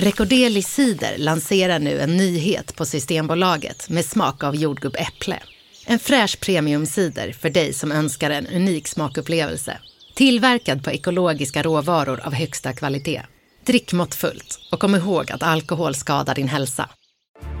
Recordeli Cider lanserar nu en nyhet på Systembolaget med smak av jordgubbäpple. En fräsch premiumcider för dig som önskar en unik smakupplevelse. Tillverkad på ekologiska råvaror av högsta kvalitet. Drick måttfullt och kom ihåg att alkohol skadar din hälsa.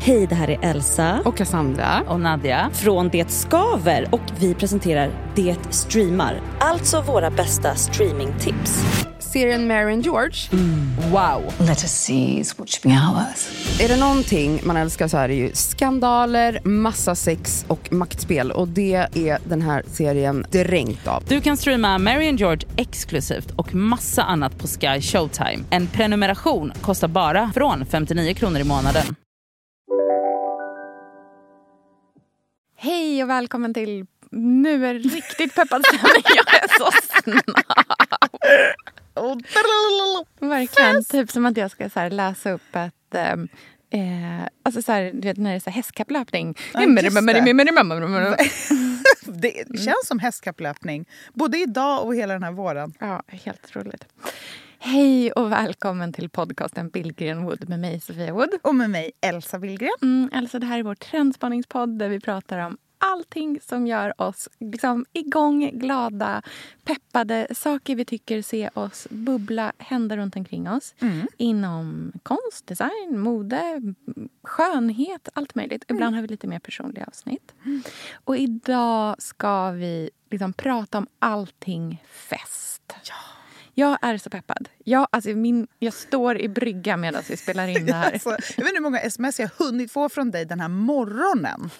Hej, det här är Elsa och Cassandra och Nadja från Det Skaver och vi presenterar Det Streamar. Alltså våra bästa streamingtips. Serien Mary and George. Mm. Wow! Let us seize what should be ours. Är det någonting man älskar så är det ju skandaler, massa sex och maktspel och det är den här serien dränkt av. Du kan streama Mary and George exklusivt och massa annat på Sky Showtime. En prenumeration kostar bara från 59 kronor i månaden. Hej och välkommen till Nu är det riktigt peppad stämning. Jag är så snabb. Verkligen. Typ som att jag ska så läsa upp ett... Ehm, eh, alltså så här, du vet när det är så hästkapplöpning. Ja, det känns som hästkapplöpning. Både idag och hela den här våren. Ja, helt roligt. Hej och välkommen till podcasten Billgren Wood med mig Sofia Wood. Och med mig Elsa Billgren. Mm, Elsa, det här är vår trendspaningspodd där vi pratar om allting som gör oss liksom igång, glada, peppade. Saker vi tycker ser oss bubbla, hända runt omkring oss. Mm. Inom konst, design, mode, skönhet, allt möjligt. Mm. Ibland har vi lite mer personliga avsnitt. Mm. Och idag ska vi liksom prata om allting fest. Ja. Jag är så peppad. Jag, alltså min, jag står i brygga medan vi spelar in det här. alltså, jag vet inte hur många sms jag hunnit få från dig den här morgonen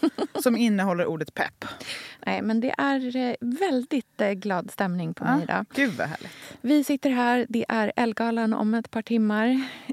som innehåller ordet pepp. Nej, men det är eh, väldigt eh, glad stämning på mig idag. Gud vad härligt. Vi sitter här, det är Elgalan om ett par timmar.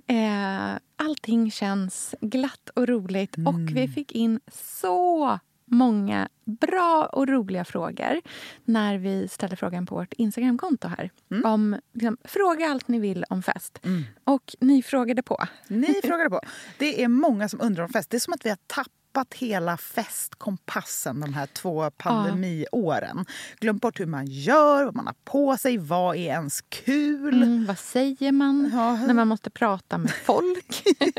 Eh, allting känns glatt och roligt mm. och vi fick in så många bra och roliga frågor när vi ställde frågan på vårt Instagramkonto här. Mm. Om, liksom, fråga allt ni vill om fest. Mm. Och ni frågade på. Ni frågade på. Det är många som undrar om fest. Det är som att vi har tappat hela festkompassen de här två pandemiåren. Ja. Glömt bort hur man gör, vad man har på sig, vad är ens kul? Mm, vad säger man ja. när man måste prata med folk?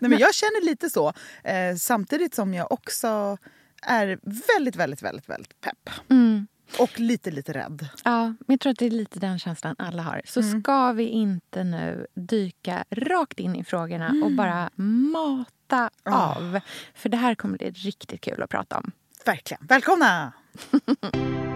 Nej, men jag känner lite så. Eh, samtidigt som jag också är väldigt, väldigt, väldigt, väldigt pepp. Mm. Och lite, lite rädd. Ja, men jag tror att det är lite den känslan alla har. Så mm. ska vi inte nu dyka rakt in i frågorna mm. och bara mata oh. av. För det här kommer bli riktigt kul att prata om. Verkligen. Välkomna!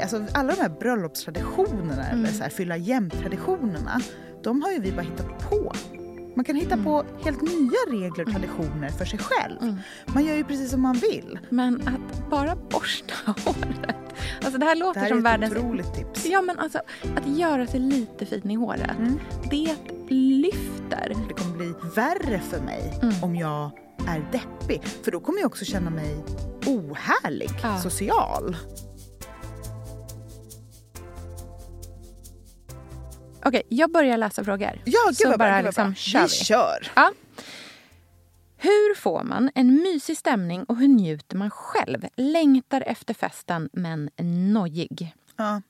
alltså, alla de här bröllopstraditionerna mm. eller så här, fylla jämnt-traditionerna, de har ju vi bara hittat på. Man kan hitta mm. på helt nya regler och traditioner för sig själv. Mm. Man gör ju precis som man vill. Men att bara borsta håret. Alltså det här låter det här som världens... Det är ett otroligt tips. Ja men alltså att göra sig lite fin i håret. Mm. Det lyfter. Det kommer bli värre för mig mm. om jag är deppig. För då kommer jag också känna mig ohärlig, ja. social. Okej, jag börjar läsa frågor. Ja, gud så vad bara bra. liksom, kör vi. vi kör. Ja. Hur får man en mysig stämning och hur njuter man själv? Längtar efter festen men nojig. Ja.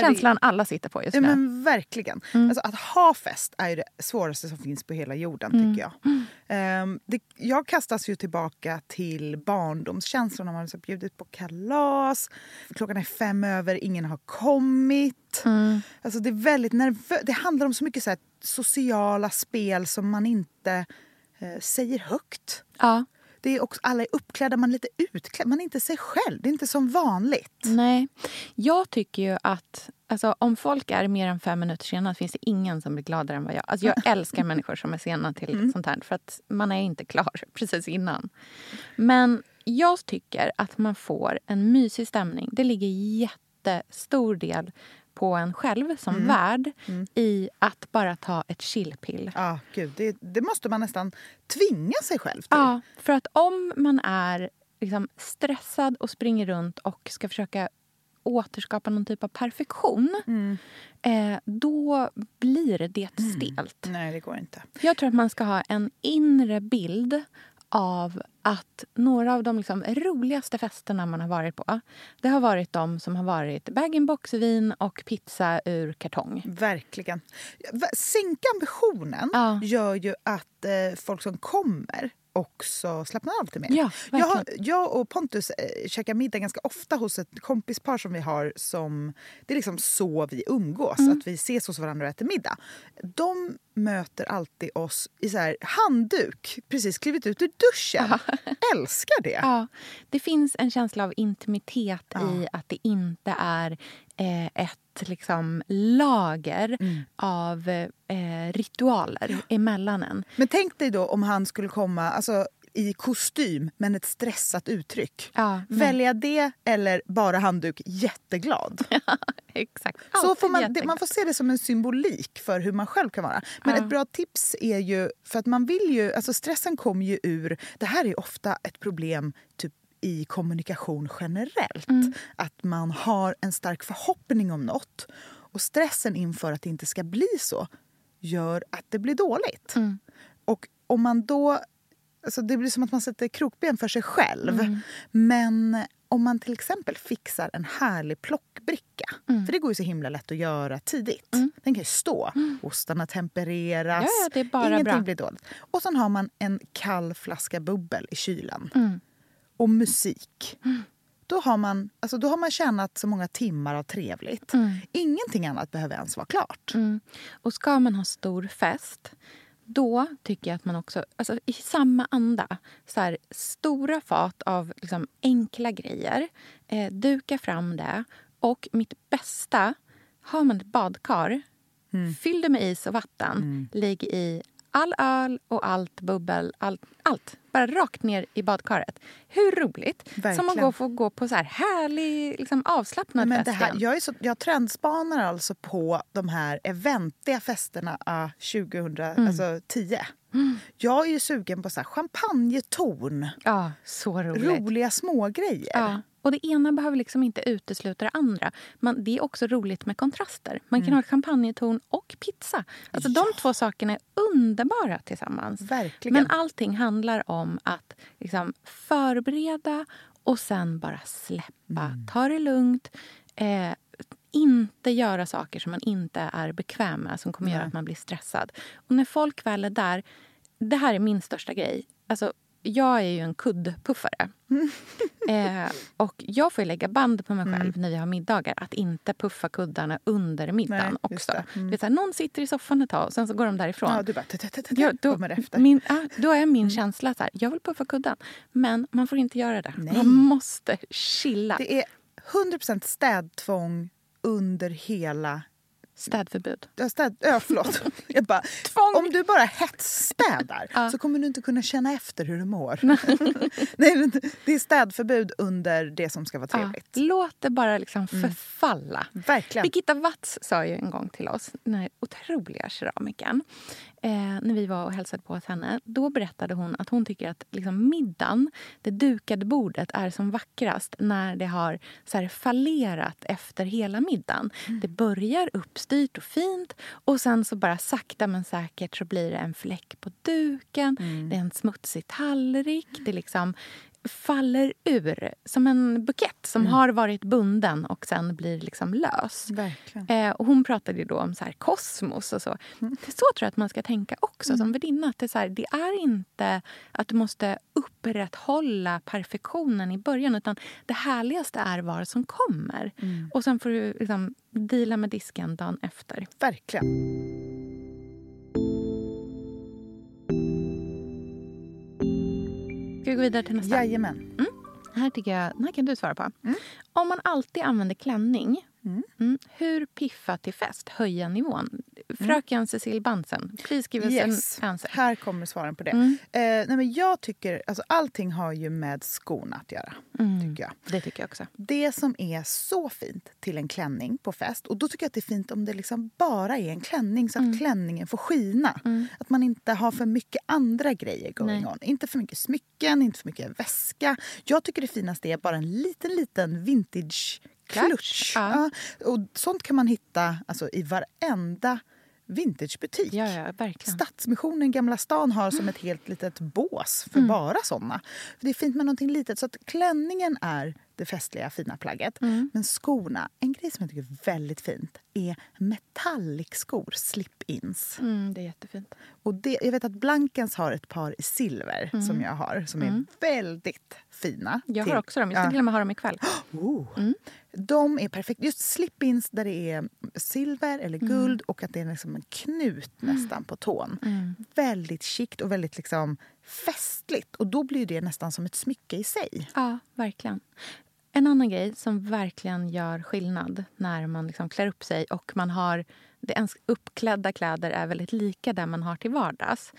Känslan är... alla sitter på just nu. Ja, men verkligen. Mm. Alltså, att ha fest är det svåraste som finns på hela jorden. Mm. tycker jag. Um, det, jag kastas ju tillbaka till barndomskänslan. Man har bjudit på kalas, klockan är fem över, ingen har kommit. Mm. Alltså, det, är väldigt nervö- det handlar om så mycket så här, sociala spel som man inte eh, säger högt. Ja det är också, alla är uppklädda, man är lite utklädd. Man är inte sig själv. Det är inte som vanligt. Nej. Jag tycker ju att alltså, om folk är mer än fem minuter sena finns det ingen som blir gladare än vad jag. Alltså, jag älskar människor som är sena till mm. sånt här. För att man är inte klar precis innan. Men jag tycker att man får en mysig stämning. Det ligger jättestor del på en själv som mm. värd mm. i att bara ta ett chillpill. Ja, gud, det, det, måste man nästan tvinga sig själv till. Ja, för att om man är liksom stressad och springer runt och ska försöka återskapa någon typ av perfektion Mm. eh, då blir det stelt. Nej, det går inte. Jag tror att man ska ha en inre bild av att några av de liksom roligaste festerna man har varit på det har varit de som har varit bag-in-box-vin och pizza ur kartong. Verkligen. Sänka ambitionen Ja. gör ju att eh, folk som kommer också slappnar av lite mer. Ja, jag, har, jag och Pontus eh, käkar middag ganska ofta hos ett kompispar som vi har. som Det är liksom så vi umgås, Mm. att vi ses hos varandra och äter middag. De möter alltid oss i så här handduk, precis klivit ut ur duschen. Älskar det! Ja, det finns en känsla av intimitet i att det inte är ett liksom, lager av eh, ritualer emellan en. Men tänk dig då om han skulle komma alltså, i kostym men ett stressat uttryck. Ja, nej. Välja det eller bara handduk, jätteglad. Exakt. Så får man, det, man får se det som en symbolik för hur man själv kan vara. Men Ja. ett bra tips är ju, för att man vill ju, alltså stressen kommer ju ur, det här är ofta ett problem typ i kommunikation generellt. Mm. Att man har en stark förhoppning om något. Och stressen inför att det inte ska bli så gör att det blir dåligt. Mm. Och om man då... Alltså det blir som att man sätter krokben för sig själv. Mm. Men om man till exempel fixar en härlig plockbricka. Mm. För det går ju så himla lätt att göra tidigt. Den kan ju stå. Ostarna tempereras. Ja, ja, Ingenting bra. blir dåligt. Och sen har man en kall flaska bubbel i kylen. Mm. Och musik. Då har, man, alltså då har man tjänat så många timmar av trevligt. Ingenting annat behöver ens vara klart. Mm. Och ska man ha stor fest då tycker jag att man också, alltså i samma anda, så här, stora fat av liksom enkla grejer, eh, duka fram det. Och mitt bästa, har man ett badkar, fyll det med is och vatten. Lägg i all öl och allt bubbel, allt, allt. Bara rakt ner i badkaret. Hur roligt? Som Verkligen. att gå, få gå på så här härlig, liksom avslappnad Men fest här, jag, är så, jag trendspanar alltså på de här eventiga festerna ah, 2010. Jag är ju sugen på så här champagnetorn, Ja, så roligt. roliga smågrejer. Ja. Och det ena behöver liksom inte utesluta det andra. Man, det är också roligt med kontraster. Man kan ha champagnetorn och pizza. Alltså De två sakerna är underbara tillsammans. Verkligen. Men allting handlar om att liksom förbereda och sen bara släppa. Ta det lugnt. Eh, inte göra saker som man inte är bekväm med som kommer göra att man blir stressad. Och när folk väl är där... Det här är min största grej. Alltså, jag är ju en kuddpuffare. eh, och jag får lägga band på mig själv när vi har middagar. Att inte puffa kuddarna under middagen Nej, också. Mm. Så här, någon sitter i soffan ett tag och sen så går de därifrån. Ja, du bara... Ja, då, kommer efter. min, ja, då är min känsla så här, jag vill puffa kudden. Men man får inte göra det. Nej. Man måste chilla. Det är 100% städtvång under hela... Städförbud. Ja, Städ, ja, förlåt. Jag bara. Om du bara hetsstädar Ja. så kommer du inte kunna känna efter hur du mår. Nej, det är städförbud under det som ska vara Ja, trevligt. låt det bara liksom förfalla. Verkligen. Birgitta Watz sa ju en gång till oss, den här otroliga keramikern, eh, när vi var och hälsade på hos henne. Då berättade hon att hon tycker att liksom, middagen, det dukade bordet, är som vackrast när det har så här, fallerat efter hela middagen. Det börjar uppstyrt och fint och sen så bara sakta men säkert så blir det en fläck på duken, det är en smutsig tallrik, det liksom faller ur som en bukett som har varit bunden och sen blir liksom lös. Eh, och hon pratade då om så här kosmos och så. Är så tror jag att man ska tänka också som värdinna. Att det, är så här, det är inte att du måste upprätthålla perfektionen i början utan det härligaste är vad som kommer. Och sen får du liksom deala med disken dagen efter. Verkligen. Ska vi gå vidare till nästa? Jajamän. Den här, tycker jag, den här kan du svara på. Om man alltid använder klänning, mm, hur piffa till fest höja nivån? Fröken Cecil Bansen, please give us Yes. an answer. Här kommer svaren på det. Mm. Eh, nej men jag tycker, alltså allting har ju med skorna att göra. Mm. Tycker jag. Det tycker jag också. Det som är så fint till en klänning på fest, och då tycker jag att det är fint om det liksom bara är en klänning så att Mm. klänningen får skina. Att man inte har för mycket andra grejer going Nej. on. Inte för mycket smycken, inte för mycket väska. Jag tycker det finaste är bara en liten, liten vintage klutch. Ja. Ja, och sånt kan man hitta alltså, i varenda vintagebutik. Ja, ja, verkligen. Stadsmissionen Gamla stan har som ett helt litet bås för bara såna. För det är fint med någonting litet. Så att klänningen är det festliga, fina plagget. Men skorna, en grej som jag tycker är väldigt fint är metallic-skor, slip-ins. Mm, det är jättefint. Och det, jag vet att Blankens har ett par i silver som jag har, som är väldigt fina. Jag till- har också dem. Jag ska Ja. till och med ha dem ikväll. Oh. De är perfekta. Just slip-ins där det är silver eller guld och att det är liksom en knut nästan på tån. Väldigt chict och väldigt liksom festligt. Och då blir det nästan som ett smycke i sig. Ja, verkligen. En annan grej som verkligen gör skillnad när man liksom klär upp sig och man har... Det ens uppklädda kläder är väldigt lika där man har till vardags.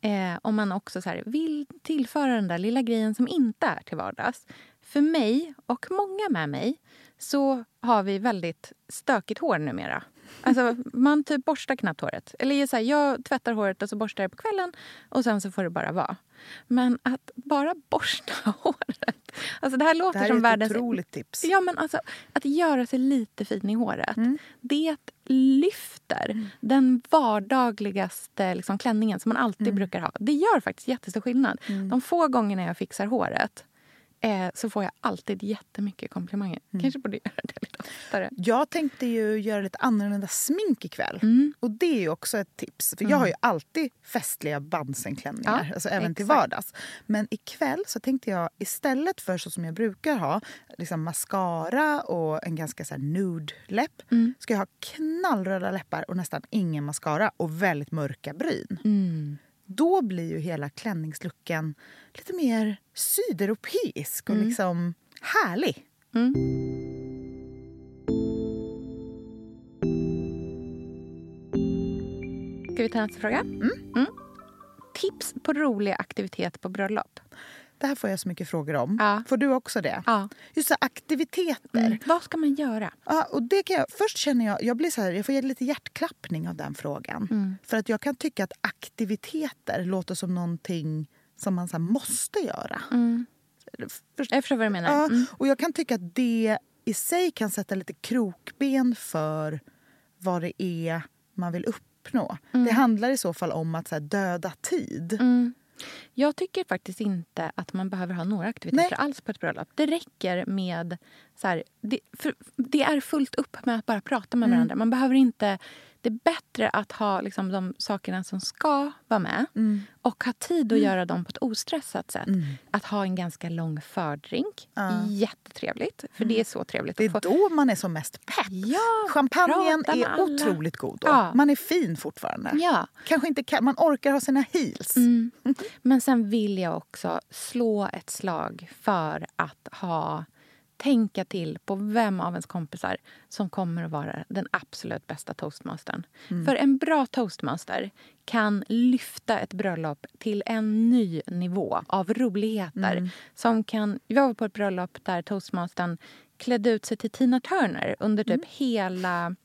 Eh, om man också så här, vill tillföra den där lilla grejen som inte är till vardags. För mig, och många med mig, så har vi väldigt stökigt hår numera. Alltså, man typ borstar knappt håret. Eller så här, jag tvättar håret och så borstar jag på kvällen och sen så får det bara vara. Men att bara borsta håret... Alltså det här låter Det här är som ett världens... otroligt tips. Ja, men alltså, att göra sig lite fin i håret, Mm. det lyfter den vardagligaste liksom, klänningen som man alltid Mm. brukar ha. Det gör faktiskt jättestor skillnad. De få gångerna jag fixar håret eh, så får jag alltid jättemycket komplimanger. Mm. Kanske borde göra det lite oftare. Jag tänkte ju göra lite annorlunda smink ikväll. Mm. Och det är ju också ett tips. För jag har ju alltid festliga Bansen-klänningar, Ja, alltså även till exakt. vardags. Men ikväll så tänkte jag istället för så som jag brukar ha, liksom mascara och en ganska så nude-läpp, Mm. ska jag ha knallröda läppar och nästan ingen mascara och väldigt mörka bryn. Mm. Då blir ju hela klänningslucken lite mer sydeuropeisk och Mm. liksom härlig. Ska vi ta nästa fråga? Mm. Tips på rolig aktivitet på bröllop. Det här får jag så mycket frågor om. Ja. Får du också det? Ja. Just så aktiviteter. Mm. Vad ska man göra? Ja, och det kan jag, först känner jag, jag blir så här, jag får lite hjärtklappning av den frågan. Mm. För att jag kan tycka att aktiviteter låter som någonting som man så måste göra. Först- Jag förstår vad du menar. Ja, Mm. och jag kan tycka att det i sig kan sätta lite krokben för vad det är man vill uppnå. Det handlar i så fall om att så döda tid. Mm. Jag tycker faktiskt inte att man behöver ha några aktiviteter Nej. alls på ett bröllop. Det räcker med... Så här, det, det är fullt upp med att bara prata med varandra. Man behöver inte... Det är bättre att ha liksom, de sakerna som ska vara med och ha tid att göra dem på ett ostressat sätt. Att ha en ganska lång fördrink. Jättetrevligt, för det är så trevligt. Det att få- är då man är som mest pepp. Ja, Champagnen är alla. otroligt god då. Ja. Man är fin fortfarande. Ja. Kanske inte kan, man orkar ha sina heels. Mm. Men sen vill jag också slå ett slag för att ha tänka till på vem av ens kompisar som kommer att vara den absolut bästa toastmastern. För en bra toastmaster kan lyfta ett bröllop till en ny nivå av roligheter. Som kan, jag var på ett bröllop där toastmastern klädde ut sig till Tina Turner under typ hela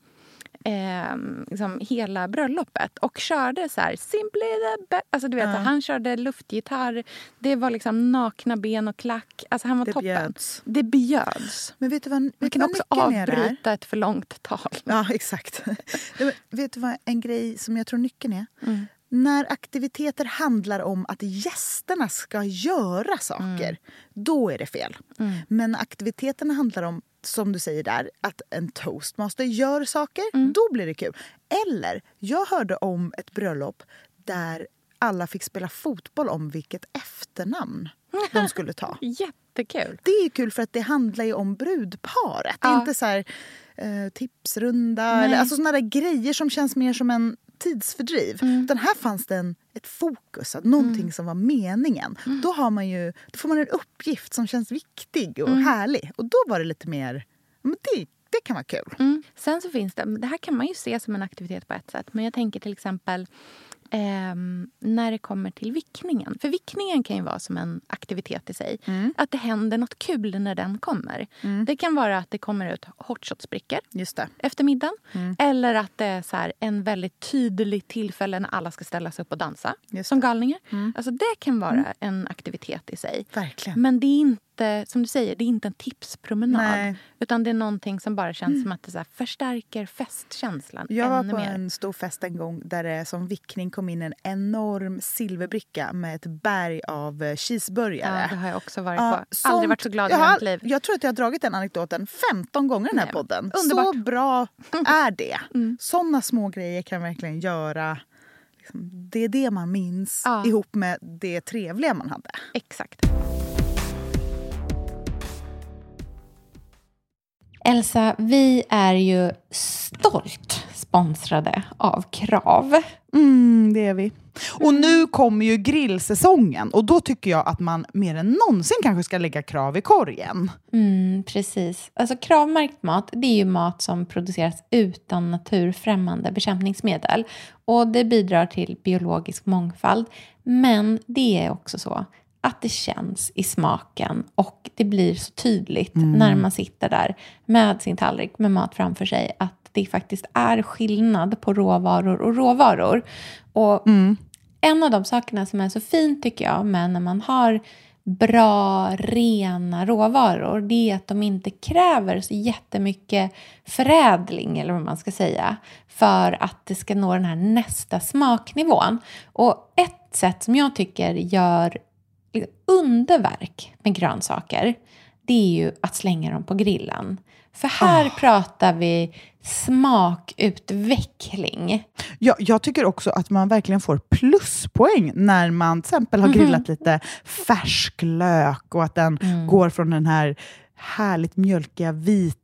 eh, liksom hela bröllopet och körde så här simply the best. Alltså du vet, han körde luftgitarr, det var liksom nakna ben och klack. Alltså han var Det toppen. bjöds. Det bjöds. Men vet du vad, Man vet du kan vad också avbryta ett för långt tal. Ja, exakt. Vet du vad en grej som jag tror nyckeln är? Mm. När aktiviteter handlar om att gästerna ska göra saker, Mm. då är det fel. Men när aktiviteterna handlar om, som du säger där, att en toastmaster gör saker, Mm. då blir det kul. Eller, jag hörde om ett bröllop där alla fick spela fotboll om vilket efternamn de skulle ta. Jättekul. Det är kul för att det handlar ju om brudparet. Det är Ja. inte så här, eh, tipsrunda eller alltså såna där grejer som känns mer som en tidsfördriv. Mm. Utan här fanns det en, ett fokus, att någonting som var meningen. Mm. Då, har man ju, då får man en uppgift som känns viktig och Mm. härlig. Och då var det lite mer... Men det, det kan vara kul. Mm. Sen så finns det, det här kan man ju se som en aktivitet på ett sätt. Men jag tänker till exempel ehm, när det kommer till vickningen. För vickningen kan ju vara som en aktivitet i sig. Att det händer något kul när den kommer. Det kan vara att det kommer ut hot shots-brickor Just det. efter middagen. Eller att det är så här en väldigt tydlig tillfälle när alla ska ställa sig upp och dansa som galningar. Alltså det kan vara en aktivitet i sig. Verkligen. Men det är inte inte, som du säger, det är inte en tipspromenad. Nej. Utan det är någonting som bara känns som att det så förstärker festkänslan Jag var på mer. en stor fest en gång där det som vickning kom in en enorm silverbricka med ett berg av eh, cheeseburgare. Ja, det har jag också varit Ja, på. sånt- Aldrig varit så glad i hela mitt liv. jag tror att jag har dragit den anekdoten 15 gånger i den här Nej, podden. underbart. Så bra är det. Mm. Såna små grejer kan verkligen göra... Liksom, det är det man minns Ja. ihop med det trevliga man hade. Exakt. Elsa, vi är ju stolt sponsrade av Krav. Mm, det är vi. Och nu kommer ju grillsäsongen och då tycker jag att man mer än någonsin kanske ska lägga krav i korgen. Mm, precis. Alltså kravmärkt mat, det är ju mat som produceras utan naturfrämmande bekämpningsmedel. Och det bidrar till biologisk mångfald. Men det är också så att det känns i smaken och det blir så tydligt när man sitter där med sin tallrik med mat framför sig att det faktiskt är skillnad på råvaror och råvaror. Och en av de sakerna som är så fint tycker jag med när man har bra, rena råvaror, det är att de inte kräver så jättemycket förädling, eller vad man ska säga, för att det ska nå den här nästa smaknivån. Och ett sätt som jag tycker gör underverk med grönsaker, det är ju att slänga dem på grillen. För här pratar vi smakutveckling. Ja, jag tycker också att man verkligen får pluspoäng när man till exempel har grillat lite färsk lök och att den går från den här härligt mjölkiga vita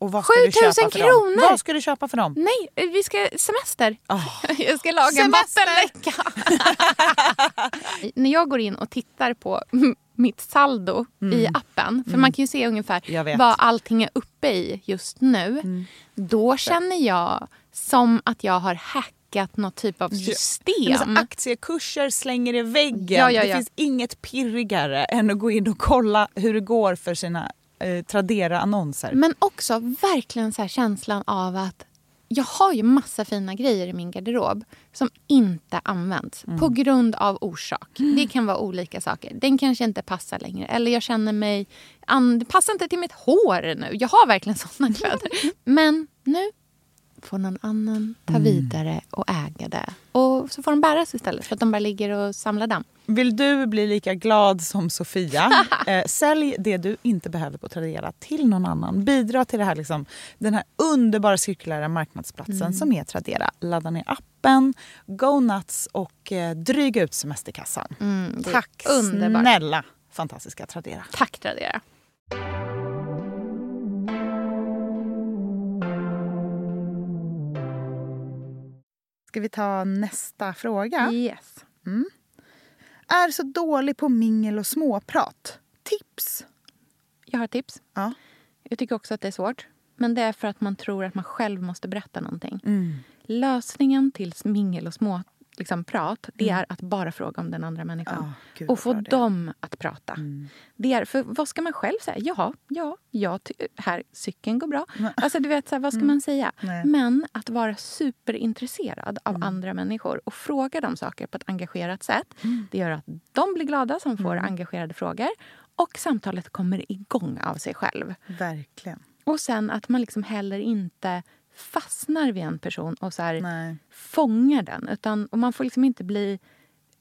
Och vad ska 7000 du köpa för kronor! Dem? Vad ska du köpa för dem? Nej, vi ska semester. Ah. Jag ska laga en Semester! vattenläcka. När jag går in och tittar på mitt saldo i appen, för man kan ju se ungefär Mm. Vad allting är uppe i just nu. Mm. Då känner jag som att jag har hackat något typ av system. så aktiekurser slänger i väggen. Ja, ja, Det ja. finns inget pirrigare än att gå in och kolla hur det går för sina eh, Tradera-annonser. Men också verkligen så här känslan av att jag har ju massa fina grejer i min garderob som inte används på grund av orsak. Det kan vara olika saker. Den kanske inte passar längre. Eller jag känner mig... Det passar inte till mitt hår nu. Jag har verkligen såna kläder. Men nu får någon annan ta vidare och äga det. Och så får de bäras istället för att de bara ligger och samlar damm. Vill du bli lika glad som Sofia? eh, sälj det du inte behöver på Tradera till någon annan. Bidra till det här, liksom, den här underbara cirkulära marknadsplatsen som är Tradera. Ladda ner appen, go nuts och eh, dryga ut semesterkassan. är Tack underbart. snälla fantastiska Tradera. Tack Tradera. Ska vi ta nästa fråga? Yes. Är så dålig på mingel och småprat. Tips? Jag har tips. Ja. Jag tycker också att det är svårt. Men det är för att man tror att man själv måste berätta någonting. Lösningen till mingel och små liksom, prat det är att bara fråga om den andra människan. Ja, gud, och få dem att prata. Det är, för vad ska man själv säga? Jaha, ja, ja ty- här, cykeln går bra. Alltså, du vet, så här, vad ska man säga? Nej. Men att vara superintresserad av andra människor och fråga dem saker på ett engagerat sätt. Det gör att de blir glada som får engagerade frågor. Och samtalet kommer igång av sig själv. Verkligen. Och sen att man liksom heller inte fastnar vid en person och så här Nej. fångar den. Utan, och man får liksom inte bli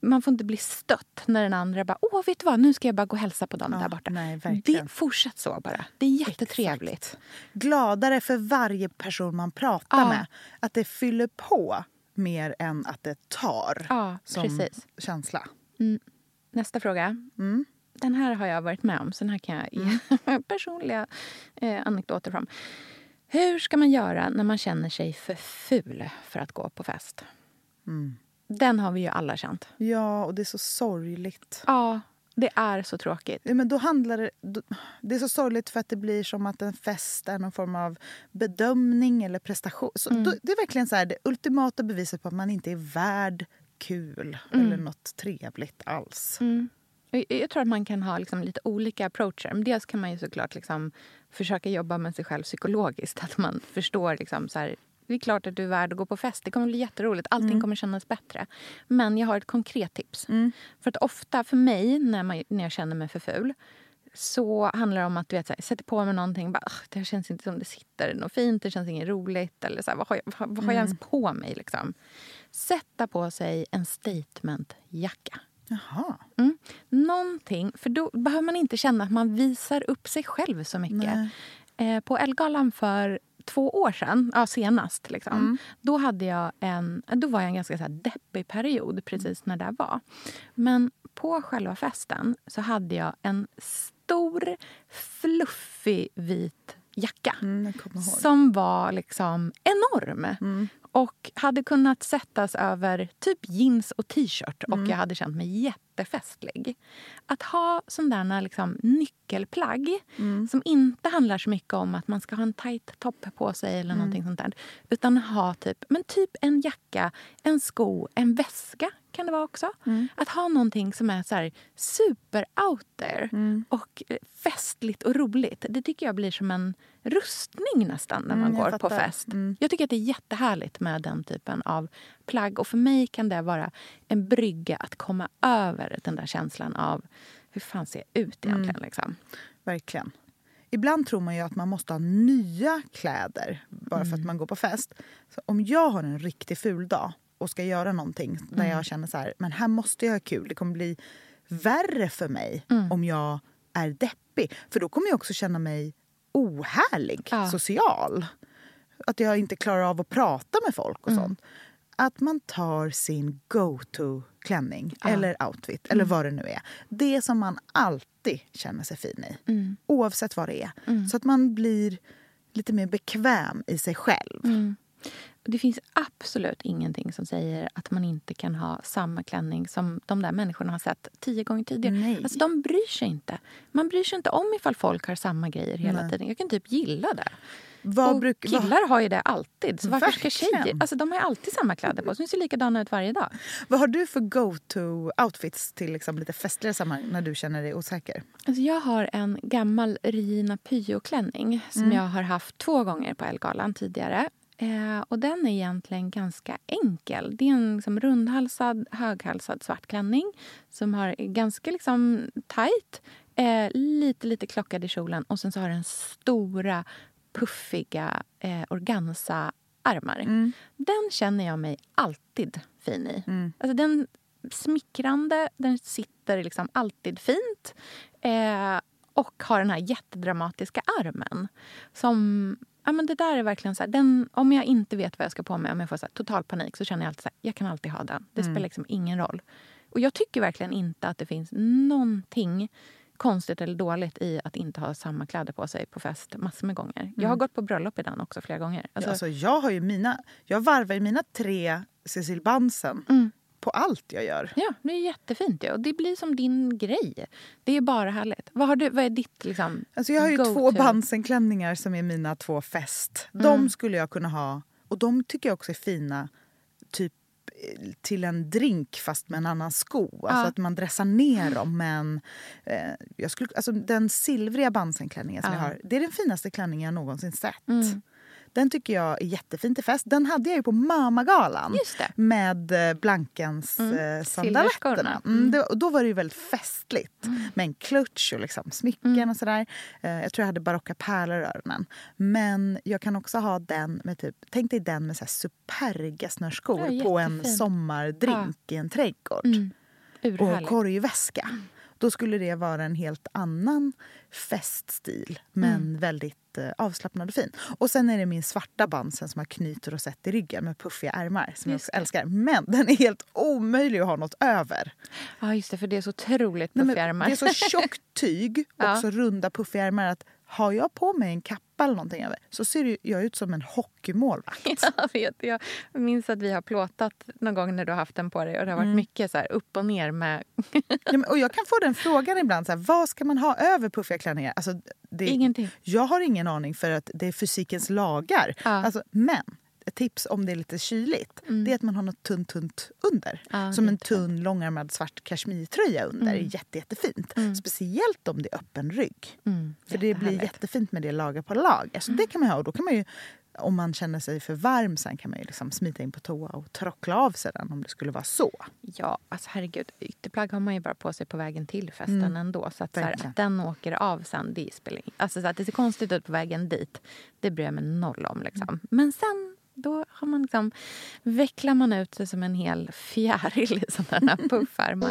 man får inte bli stött när den andra bara åh vet du vad, nu ska jag bara gå och hälsa på dem Ja, där borta. nej, det, fortsätt så bara. Det är jättetrevligt. Gladare för varje person man pratar Ja. med. Att det fyller på mer än att det tar Ja, som precis. känsla. Nästa fråga. Mm. Den här har jag varit med om, så den här kan jag ge personliga eh, anekdoter från. Hur ska man göra när man känner sig för ful för att gå på fest? Mm. Den har vi ju alla känt. Ja, och det är så sorgligt. Ja, det är så tråkigt. Ja, men då handlar det, då, det är så sorgligt för att det blir som att en fest är någon form av bedömning eller prestation. Så Mm. då, det är verkligen så här, det ultimata beviset på att man inte är värd kul Mm. eller något trevligt alls. Jag, jag tror att man kan ha liksom lite olika approacher. Men dels kan man ju såklart liksom försöka jobba med sig själv psykologiskt. Att man förstår liksom så här, det är klart att du är värd att gå på fest. Det kommer bli jätteroligt. Allting kommer kännas bättre. Men jag har ett konkret tips. För att ofta för mig, när, man, när jag känner mig för ful så handlar det om att du vet, så här, sätter på mig någonting. Bara, "Ugh, det känns inte som det sitter något fint. Det känns inget roligt. Eller så här, vad har jag, vad, vad har jag ens på mig? Liksom? Sätta på sig en statementjacka. Jaha. Mm. Någonting, för då behöver man inte känna att man visar upp sig själv så mycket. Eh, på Elgalan för två år sedan, ja, senast, liksom, då, hade jag en, då var jag en ganska så här deppig period precis när det var. Men på själva festen så hade jag en stor, fluffig vit jacka Mm, som var liksom enorm. Och hade kunnat sättas över typ jeans och t-shirt och jag hade känt mig jättefestlig. Att ha sådana liksom nyckelplagg som inte handlar så mycket om att man ska ha en tight topp på sig eller någonting sånt där. Utan ha typ, men typ en jacka, en sko, en väska kan det vara också. Att ha någonting som är så här super out there och eh, festligt och roligt. Det tycker jag blir som en rustning nästan när man Mm, går på fest. Jag tycker att det är jättehärligt med den typen av plagg. Och för mig kan det vara en brygga att komma över den där känslan av hur fan ser jag ut egentligen? Liksom. Verkligen. Ibland tror man ju att man måste ha nya kläder bara för att man går på fest. Så om jag har en riktigt ful dag och ska göra någonting där jag känner så här, men här måste jag ha kul. Det kommer bli värre för mig om jag är deppig. För då kommer jag också känna mig ohärlig, Ja. social. Att jag inte klarar av att prata med folk och sånt. Att man tar sin go-to-klänning eller outfit, eller vad det nu är. Det som man alltid känner sig fin i. Oavsett vad det är. Så att man blir lite mer bekväm i sig själv. Det finns absolut ingenting som säger att man inte kan ha samma klänning som de där människorna har sett tio gånger tidigare. Nej. Alltså, de bryr sig inte. Man bryr sig inte om ifall folk har samma grejer hela Nej. tiden. Jag kan typ gilla det. Vad bruk- vad- killar har ju det alltid. Så varför ska tjejer... Alltså, de har alltid samma kläder på sig. De ser likadana ut varje dag. Vad har du för go-to-outfits till liksom lite festligare sammanhang när du känner dig osäker? Alltså jag har en gammal Regina Pyo-klänning som jag har haft två gånger på Elgalan tidigare. Eh, och den är egentligen ganska enkel. Det är en liksom rundhalsad, höghalsad svart klänning som har ganska liksom tight, eh, lite, lite klockad i kjolen och sen så har den stora, puffiga eh, organza-armar. Den känner jag mig alltid fin i. Alltså den smickrande, den sitter liksom alltid fint. Eh, och har den här jättedramatiska armen. Som, ja, men det där är verkligen så här, den, Om jag inte vet vad jag ska på mig, om jag får så här, total panik så känner jag alltid så här, jag kan alltid ha den. Det spelar liksom ingen roll. Och jag tycker verkligen inte att det finns någonting konstigt eller dåligt i att inte ha samma kläder på sig på fest massor med gånger. Jag har gått på bröllop i den också flera gånger. Alltså, Alltså, jag, har ju mina, jag varvar mina tre Cecil Bansen på allt jag gör. Ja, det är jättefint. Ja. Och det blir som din grej. Det är bara härligt. Vad, har du, vad är ditt liksom, Alltså jag har ju två Bansen-klänningar som är mina två fest. De skulle jag kunna ha. Och de tycker jag också är fina typ eh, till en drink fast med en annan sko. Alltså att man dressar ner dem. Men, eh, jag skulle, alltså den silvriga Bansen-klänningen som jag har, det är den finaste klänningen jag någonsin sett. Den tycker jag är jättefin till fest. Den hade jag ju på Mamagalan det. med eh, Blankens Mm. mm. Silverskorna. sandaletterna. Mm. det- och Då var det ju väldigt festligt med en klutch och liksom smycken och sådär. Eh, jag tror jag hade barocka pärlor i öronen. Men jag kan också ha den med typ, tänk dig den med så här Superga-snörskor Ja, på en sommardrink i en trädgård Mm. och korgväska. Då skulle det vara en helt annan feststil, men Mm. väldigt eh, avslappnad och fin. Och sen är det min svarta bandsen som har knyt och rosett i ryggen med puffiga ärmar som jag älskar. Men den är helt omöjlig att ha något över. Ja, just det, för det är så otroligt Nej, puffiga ärmar. det är så tjockt tyg och Ja. så runda puffiga ärmar att har jag på mig en kappa eller någonting över så ser jag ut som en hockeymålvakt. Jag vet. Jag minns att vi har plåtat någon gång när du har haft den på dig och det har varit Mm. mycket så här upp och ner med... Ja, och jag kan få den frågan ibland, så här, vad ska man ha över puffiga klänningar? Alltså, det, Ingenting. Jag har ingen aning för att det är fysikens lagar. Ja. Alltså, men tips om det är lite kyligt det är att man har något tunt, tunt under. Mm. Ja, Som en tunn långärmad svart kashmirtröja under. Mm. jätte, jättefint. Speciellt om det är öppen rygg. Mm, För det blir jättefint med det lager på lager. Så det kan man ha. Och då kan man ju, om man känner sig för varm sen kan man ju liksom smita in på toa och trockla av sig den om det skulle vara så. Ja, alltså herregud. Ytterplagg har man ju bara på sig på vägen till festen Mm. ändå. Så att, så här, att den åker av sen, det spelar Alltså så att det ser konstigt ut på vägen dit, det bryr jag mig noll om. Liksom. Mm. Men sen då har man liksom, vecklar man ut sig som en hel fjäril i sådana här puffärmar.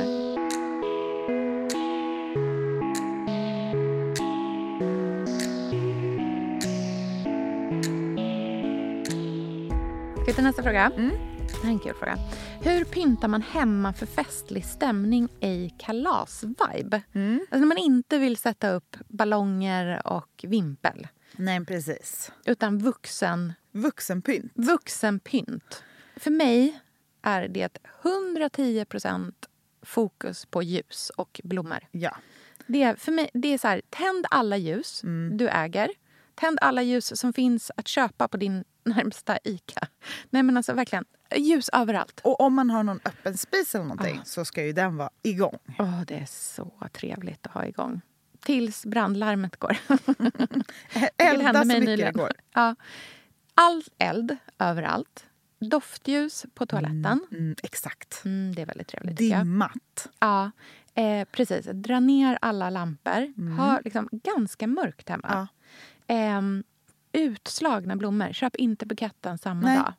Ska vi ta nästa fråga? Mm. Det här är en kul fråga. Hur pyntar man hemma för festlig stämning i kalas-vibe? Mm. Alltså när man inte vill sätta upp ballonger och vimpel. Nej, precis. Utan vuxen, Vuxenpynt. vuxenpynt. För mig är det 110% fokus på ljus och blommor. Ja. Det är, för mig, det är så här, tänd alla ljus du äger. Tänd alla ljus som finns att köpa på din närmsta ICA. Nej men alltså verkligen, ljus överallt. Och om man har någon öppen spis eller någonting så ska ju den vara igång. Åh, det är så trevligt att ha igång. Tills brandlarmet går. Elda så mycket nyligen. det går. Ja. All eld överallt. Doftljus på toaletten. Mm, exakt. Mm, det är väldigt trevligt. Dimmat. Ja, eh, precis. Dra ner alla lampor. Ha liksom ganska mörkt hemma. Ja. Ehm, utslagna blommor. Köp inte buketten samma Nej. dag.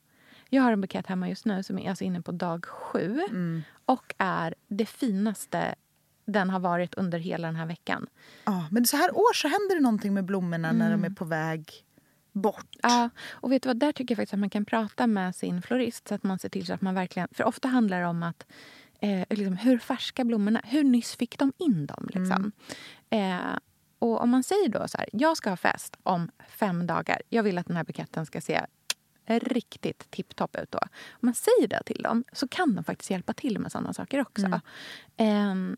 Jag har en bukett hemma just nu som är alltså inne på dag sju Mm. och är det finaste den har varit under hela den här veckan. Ja, men så här år så händer det någonting med blommorna när de är på väg bort. Ja, och vet du vad, där tycker jag faktiskt att man kan prata med sin florist så att man ser till så att man verkligen... För ofta handlar det om att eh, liksom, hur färska blommorna, hur nyss fick de in dem? Liksom. Eh, och om man säger då så här, jag ska ha fest om fem dagar. Jag vill att den här buketten ska se riktigt tipptopp ut då. Om man säger det till dem så kan de faktiskt hjälpa till med sådana saker också. Ehm,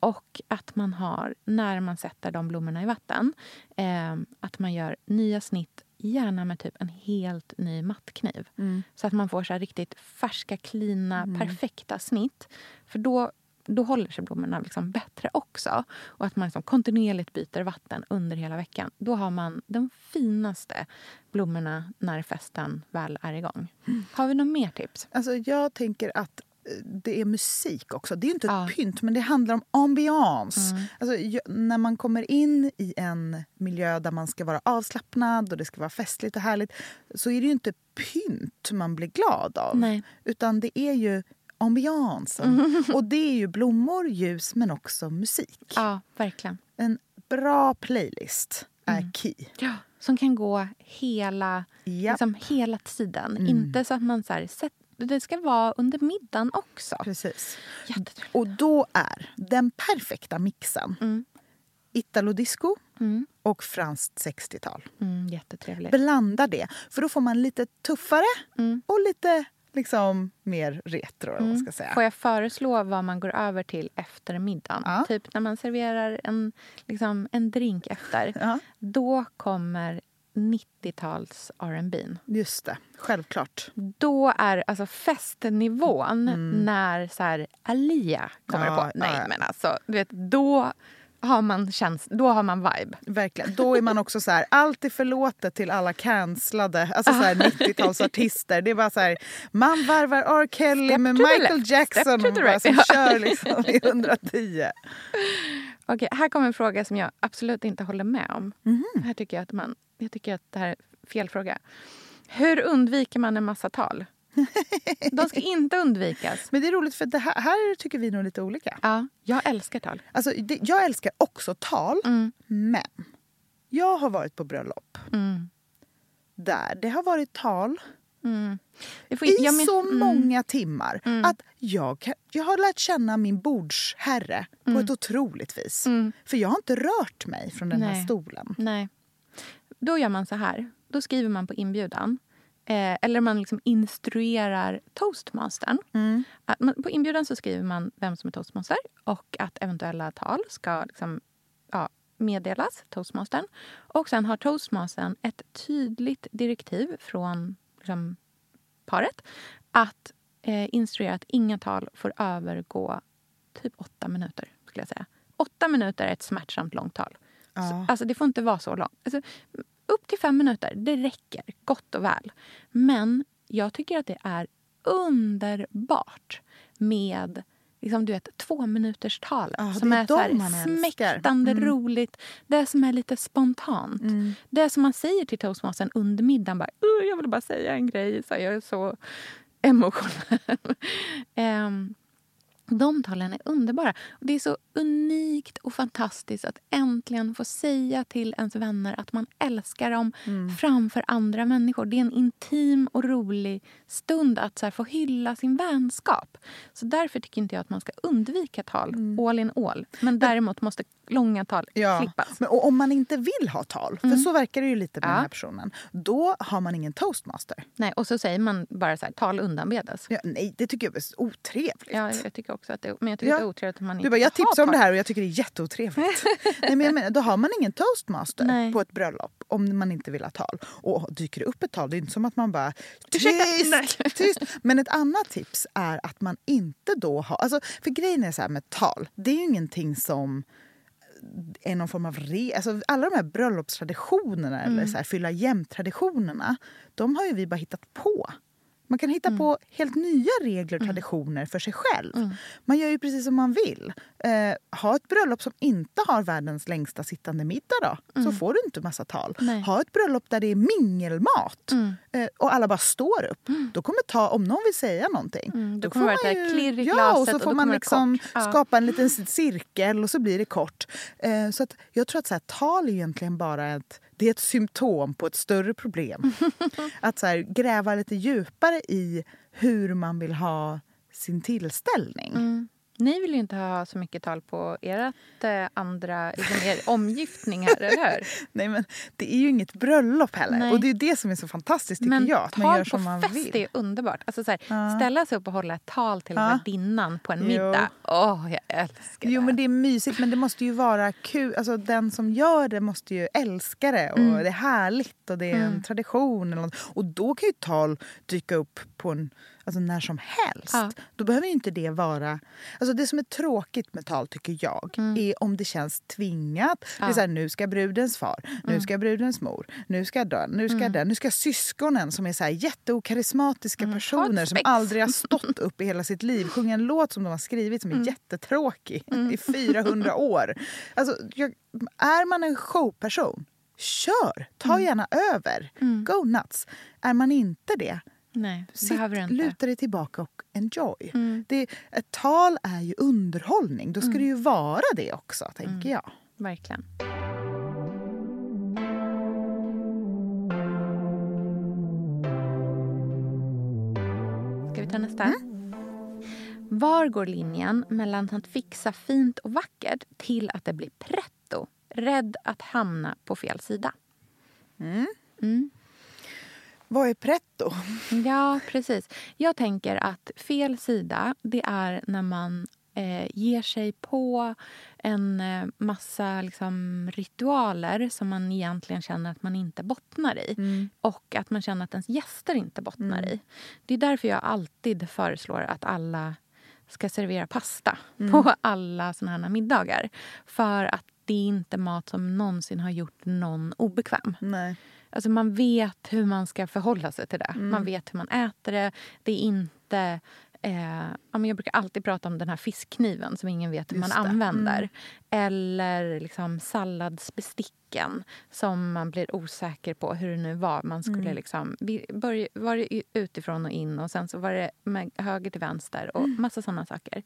och att man har, när man sätter de blommorna i vatten, ehm, att man gör nya snitt, gärna med typ en helt ny mattkniv. Så att man får så riktigt färska, klina, perfekta snitt. För då, då håller sig blommorna liksom bättre också. Och att man liksom kontinuerligt byter vatten under hela veckan. Då har man de finaste blommorna när festen väl är igång. Har vi några mer tips? Alltså, jag tänker att det är musik också. Det är inte ett. Mm. pynt, men det handlar om ambiance. Alltså, ju- när man kommer in i en miljö där man ska vara avslappnad och det ska vara festligt och härligt så är det ju inte pynt man blir glad av. Nej. Utan det är ju ambiansen. Och det är ju blommor, ljus men också musik. Ja, verkligen. En bra playlist är Mm. key. Ja, som kan gå hela, Ja. liksom hela tiden. Inte så att man så här, det ska vara under middagen också. Precis. Och då är den perfekta mixen Mm. Italo-disco och franskt 60-tal. Mm, jättetrevligt. Blanda det, för då får man lite tuffare Mm. och lite liksom mer retro. man ska säga. Får jag föreslå vad man går över till efter middagen? Ja. Typ när man serverar en, liksom, en drink efter. Ja. Då kommer 90-tals R&B. Just det, självklart. Då är alltså festnivån när så här, Alia kommer Ja, på. Nej, ja, men alltså, du vet, då har man, käns då har man vibe. Verkligen. Då är man också så här, allt är förlåtet till alla cancellade alltså så här 90-talsartister. Det är bara så här, man varvar R. Kelly Step med Michael Jackson the bara, right. som Ja. kör liksom i 110. Okej, här kommer en fråga som jag absolut inte håller med om. Mhm. Här tycker jag, att man, jag tycker att det här är fel fråga. Hur undviker man en massa tal? De ska inte undvikas. Men det är roligt för det här, här tycker vi nog lite olika. Ja, jag älskar tal. Alltså, det, jag älskar också tal, Mm. men jag har varit på bröllop Mm. där det har varit tal Mm. Får, i men- så mm. många timmar Mm. att jag, jag har lärt känna min bordsherre på ett otroligt vis. Mm. För jag har inte rört mig från den här Nej. stolen. Nej. Då gör man så här. Då skriver man på inbjudan. Eh, eller man liksom instruerar toastmastern. Mm. Man, på inbjudan så skriver man vem som är toastmaster och att eventuella tal ska liksom, ja, meddelas toastmastern. Och sen har toastmastern ett tydligt direktiv från liksom, paret att eh, instruera att inga tal får övergå typ åtta minuter. skulle jag säga. Åtta minuter är ett smärtsamt långt tal. Ja. Så, alltså det får inte vara så långt. Alltså, upp till fem minuter, det räcker gott och väl. Men jag tycker att det är underbart med liksom, du vet, två minuters talet Ja, som är är, så här, smäktande Mm. roligt. Det som är lite spontant. Mm. Det som man säger till toastmastern under middagen. Bara, "Uh, jag vill bara säga en grej. Så här, jag är så emotionell. Ehm, de talen är underbara. Det är så unikt och fantastiskt att äntligen få säga till ens vänner att man älskar dem framför andra människor. Det är en intim och rolig stund att så få hylla sin vänskap. Så därför tycker inte jag att man ska undvika tal, all in all. Men däremot måste långa tal Ja. klippas. Men, och om man inte vill ha tal, för så verkar det ju lite med Ja. den här personen, då har man ingen toastmaster. Nej, och så säger man bara så här, tal undanbedas. Ja, nej, det tycker jag är otrevligt. Ja, jag tycker också att det, men jag tycker Ja. det är otrevligt att man Du inte bara, jag tipsar om det här och jag tycker det är jätteotrevligt. Nej, men jag menar, då har man ingen toastmaster Nej. på ett bröllop om man inte vill ha tal. Och dyker det upp ett tal, det är inte som att man bara tyst, tyst. Men ett annat tips är att man inte då har... Alltså, för grejen är så här med tal, det är ju ingenting som är någon form av re... Alltså, alla de här bröllopstraditionerna Mm. eller så här, fylla jämnt-traditionerna, de har ju vi bara hittat på. Man kan hitta på helt nya regler och traditioner för sig själv. Man gör ju precis som man vill. Eh, ha ett bröllop som inte har världens längsta sittande middag då, så får du inte massa tal. Nej. Ha ett bröllop där det är mingelmat eh, och alla bara står upp. Då kommer ta, om någon vill säga någonting, Mm, då då kommer får det klirr i Ja, och så och får då man liksom skapa en liten cirkel och så blir det kort. Eh, så att jag tror att så här, tal är egentligen bara ett, det är ett symptom på ett större problem. att så här, gräva lite djupare i hur man vill ha sin tillställning. Mm. Ni vill ju inte ha så mycket tal på ert eh, andra, liksom er omgiftningar, eller hur? Nej, men det är ju inget bröllop heller. Nej. Och det är det som är så fantastiskt tycker Men jag. Att man tal gör på som man fest vill. är underbart. Alltså så här, Ja. Ställa sig upp och hålla ett tal till Ja. värdinnan på en Jo. middag. Åh, jag älskar Jo det. men det är mysigt men det måste ju vara kul. Alltså den som gör det måste ju älska det och Mm. det är härligt och det är en tradition. Eller något. Och då kan ju tal dyka upp på en, alltså när som helst. Ja. Då behöver inte det vara... Alltså det som är tråkigt med tal tycker jag är om det känns tvingat. Det är Mm. Ja. så här, nu ska brudens far, nu ska brudens mor, nu ska den, nu ska den, nu ska syskonen som är så här jätteokarismatiska personer som aldrig har stått upp i hela sitt liv sjunga en låt som de har skrivit som är jättetråkig i 400 år. Alltså, jag, är man en showperson, kör! Ta gärna över. Go nuts. Är man inte det, Nej, sitt, luta dig tillbaka och enjoy. Det, ett tal är ju underhållning. Då ska det ju vara det också, tänker jag. Verkligen. Ska vi ta nästa? Mm. Var går linjen mellan att fixa fint och vackert till att det blir pretto? Rädd att hamna på fel sida. Vad är pretto? Ja, precis. Jag tänker att fel sida, det är när man eh, ger sig på en eh, massa liksom, ritualer som man egentligen känner att man inte bottnar i. Och att man känner att ens gäster inte bottnar i. Det är därför jag alltid föreslår att alla ska servera pasta på alla såna här middagar. För att det är inte mat som någonsin har gjort någon obekväm. Nej. Alltså man vet hur man ska förhålla sig till det. Mm. Man vet hur man äter det. Det är inte... Eh, ja, men jag brukar alltid prata om den här fiskkniven som ingen vet hur Just man det. använder. Mm. Eller liksom salladsbesticken som man blir osäker på hur det nu var. Man skulle Mm. liksom, vi börj, var det utifrån och in och sen så var det med höger till vänster och Mm. massa såna saker.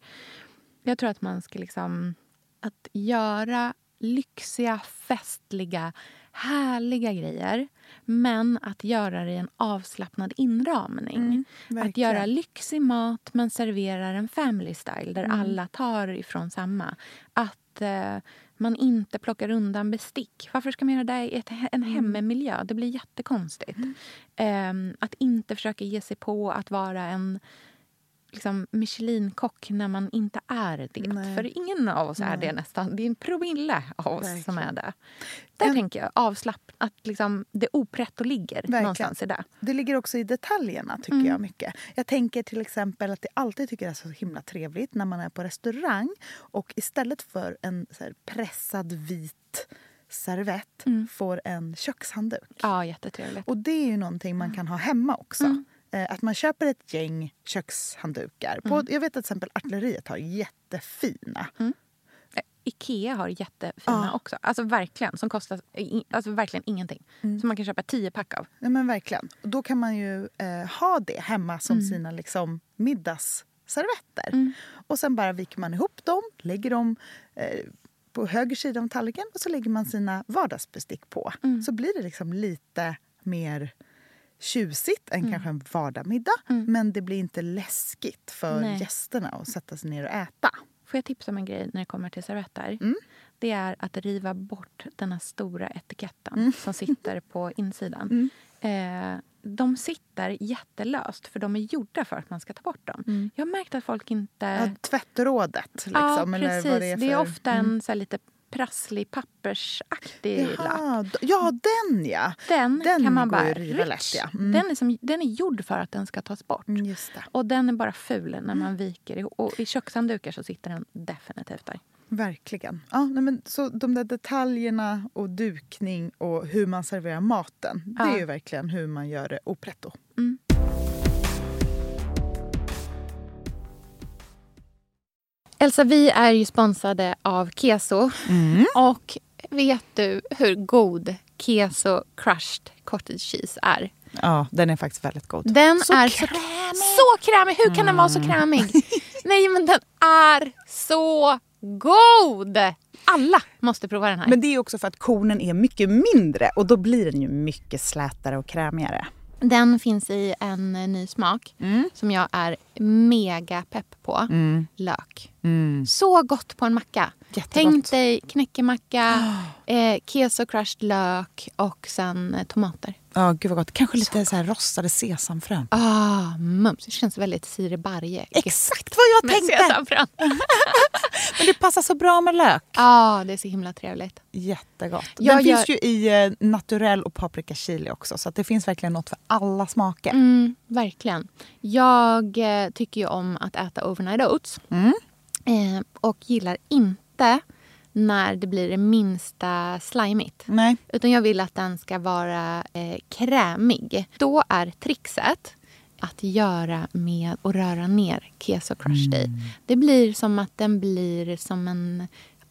Jag tror att man ska liksom... Att göra lyxiga, festliga, härliga grejer men att göra det i en avslappnad inramning. Mm, att göra lyxig mat men servera en family style där Mm. alla tar ifrån samma. Att eh, man inte plockar undan bestick. Varför ska man göra det i ett, en Mm. hemmamiljö? Det blir jättekonstigt. Ehm, att inte försöka ge sig på att vara en liksom, Michelin-kock när man inte är det. Nej. För ingen av oss är Nej. det nästan. Det är en promille av oss som är Verkligen. det. Där En- tänker jag avslapp, att liksom, det opretto ligger Verkligen. någonstans i det. Det ligger också i detaljerna tycker Mm. jag mycket. Jag tänker till exempel att det alltid tycker jag är så himla trevligt när man är på restaurang och istället för en pressad vit servett Mm. får en kökshandduk. Ja, jättetrevligt. Och det är ju någonting man kan ha hemma också. Mm. Eh, Att man köper ett gäng kökshanddukar. På, Mm. jag vet att till exempel Artilleriet har jättefina. Eh, Ikea har jättefina Ja. också. Alltså verkligen. Som kostar alltså verkligen ingenting. Mm. Som man kan köpa tio pack av. Ja, men verkligen. Då kan man ju eh, ha det hemma som Mm. sina liksom, middagsservetter. Mm. Och sen bara viker man ihop dem, lägger dem eh, på höger sida om tallriken och så lägger man sina vardagsbestick på. Mm. Så blir det liksom lite mer tjusigt än Mm. kanske en vardagsmiddag. Mm. Men det blir inte läskigt för Nej. gästerna att sätta sig ner och äta. Får jag tipsa om en grej när det kommer till servetter? Mm. Det är att riva bort den här stora etiketten Mm. som sitter på insidan. Eh, de sitter jättelöst för de är gjorda för att man ska ta bort dem. Mm. Jag har märkt att folk inte... Ja, tvättrådet liksom. ja, eller precis. vad det är, för... det är ofta en Mm. så lite prasslig pappersaktig lapp. Jaha, d- ja, den ja! Den, Den kan man bara... rysch. ja. Mm. Den, är som, den är gjord för att den ska tas bort. Mm, det. Och den är bara ful när man viker. Och i kökshanddukar så sitter den definitivt där. Verkligen. Ja, men, så de där detaljerna och dukning och hur man serverar maten. Det Ja. är ju verkligen hur man gör det opretto. Elsa, vi är ju sponsrade av Keso. Och vet du hur god Keso crushed cottage cheese är? Ja, den är faktiskt väldigt god. Den Så är så krämig! Så krämig! Hur kan den vara så krämig? Nej, men den är så god! Alla måste prova den här. Men det är också för att kornen är mycket mindre och då blir den ju mycket slätare och krämigare. Den finns i en eh, ny smak som jag är mega pepp på. Lök. Så gott på en macka. Jättegott. Tänk dig knäckemacka, eh, keso crushed lök och sen eh, tomater. Ja, gud vad gott. Kanske lite så här rostade sesamfrön. Ah, mums. Det känns väldigt Siri Barje. Exakt vad jag tänkte! sesamfrön. Men det passar så bra med lök. Ja, det är så himla trevligt. Jättegott. Jag Den gör- finns ju i eh, naturell och paprika chili också. Så det finns verkligen något för alla smaker. Mm, verkligen. Jag eh, tycker ju om att äta overnight oats. Mm. Eh, och gillar inte när det blir det minsta slimigt. Nej. Utan jag vill att den ska vara eh, krämig. Då är trixet att göra med att röra ner keso crushed Mm. i. Det blir som att den blir som en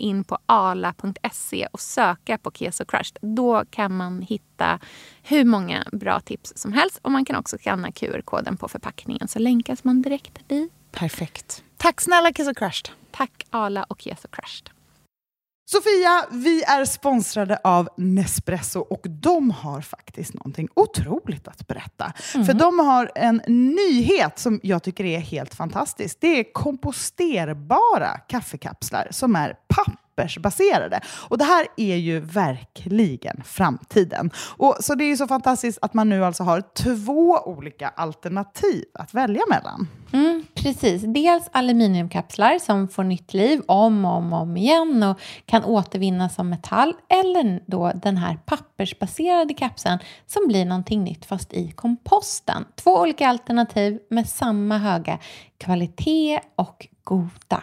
in på ala.se och söka på Keso Crushed. Då kan man hitta hur många bra tips som helst. Och man kan också skanna QR-koden på förpackningen så länkas man direkt dit. Perfekt. Tack snälla och Crushed. Tack Ala och Keso Crushed. Sofia, vi är sponsrade av Nespresso och de har faktiskt någonting otroligt att berätta. För de har en nyhet som jag tycker är helt fantastisk. Det är komposterbara kaffekapslar som är pappersfria pappersbaserade. Och det här är ju verkligen framtiden. Och, så det är ju så fantastiskt att man nu alltså har två olika alternativ att välja mellan. Mm, precis. Dels aluminiumkapslar som får nytt liv om och om, om igen och kan återvinnas som metall. Eller då den här pappersbaserade kapseln som blir någonting nytt fast i komposten. Två olika alternativ med samma höga kvalitet och goda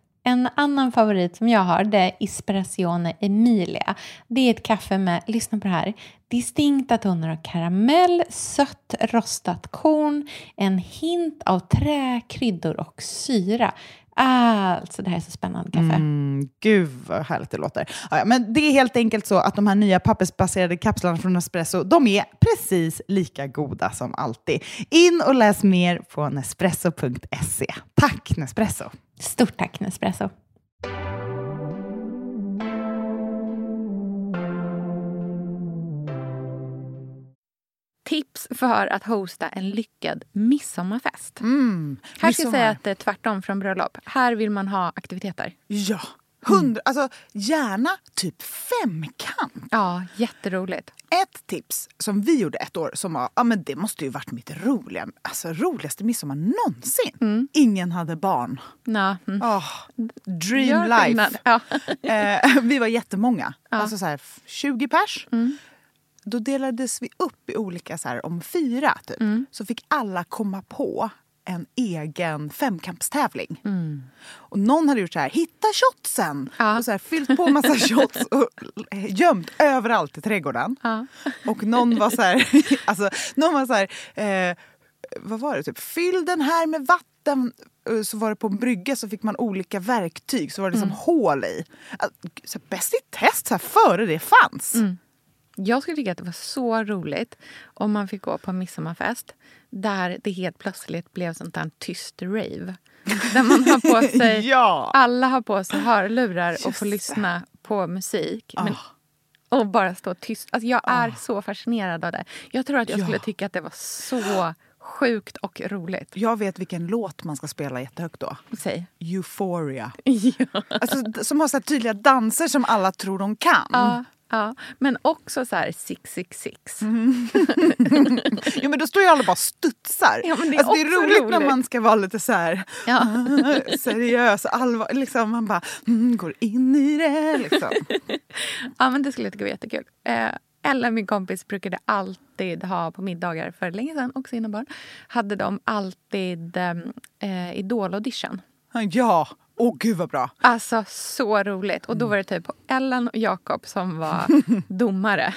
En annan favorit som jag har det är Espressione Emilia. Det är ett kaffe med, lyssna på det här, distinkta toner av karamell, sött rostat korn, en hint av trä, kryddor och syra. Alltså det här är så spännande kaffe. Mm, gud vad härligt det låter. Ja, men det är helt enkelt så att de här nya pappersbaserade kapslarna från Nespresso, de är precis lika goda som alltid. In och läs mer på nespresso.se. Tack Nespresso! Stort tack Nespresso! Tips för att hosta en lyckad midsommarfest. Mm, här ska jag säga att det är tvärtom från bröllop. Här vill man ha aktiviteter. Ja, hundra, alltså gärna typ femkant. Ja, jätteroligt. Ett tips som vi gjorde ett år som var, ja men det måste ju varit mitt roliga, alltså roligaste midsommar någonsin. Mm. Ingen hade barn. Nå. Mm. Oh, dream life. Ja. eh, vi var jättemånga, ja. alltså så här 20 pers. Mm. Då delades vi upp i olika, så här, om fyra typ. Mm. Så fick alla komma på en egen femkampstävling. Mm. Och någon hade gjort så här, hitta shotsen! Ja. Och så här, fyllt på massa shots och gömt överallt i trädgården. Ja. Och någon var så här, alltså, någon var så här, eh, vad var det, typ, fyll den här med vatten. Eh, så var det på en brygga så fick man olika verktyg, så var det liksom mm. hål i. Alltså, bäst i test, så här, före det fanns. Mm. Jag skulle tycka att det var så roligt om man fick gå på en midsommarfest där det helt plötsligt blev sånt där tyst rave. Där man har på sig, ja. alla har på sig hörlurar och får lyssna på musik. Men, oh. och bara stå tyst. Alltså jag är oh. så fascinerad av det. Jag tror att jag ja. skulle tycka att det var så sjukt och roligt. Jag vet vilken låt man ska spela jättehögt då. Säg. Euphoria. Ja. Alltså, som har så tydliga danser som alla tror de kan. Ja. Ja, men också så här 666. Mm. jo, men då står ju alla bara studsar. Ja, men det, är alltså, det är roligt, roligt, när man ska vara lite så här ja. seriös, allvar, liksom, man bara mm, går in i det. Liksom. ja, men det skulle jag tycka var jättekul. Eh, eller min kompis brukade alltid ha på middagar för länge sedan, också innan barn, hade de alltid eh, Idol-audition. Ja, Åh oh, gud vad bra! Alltså så roligt. Och då var det typ Ellen och Jakob som var domare.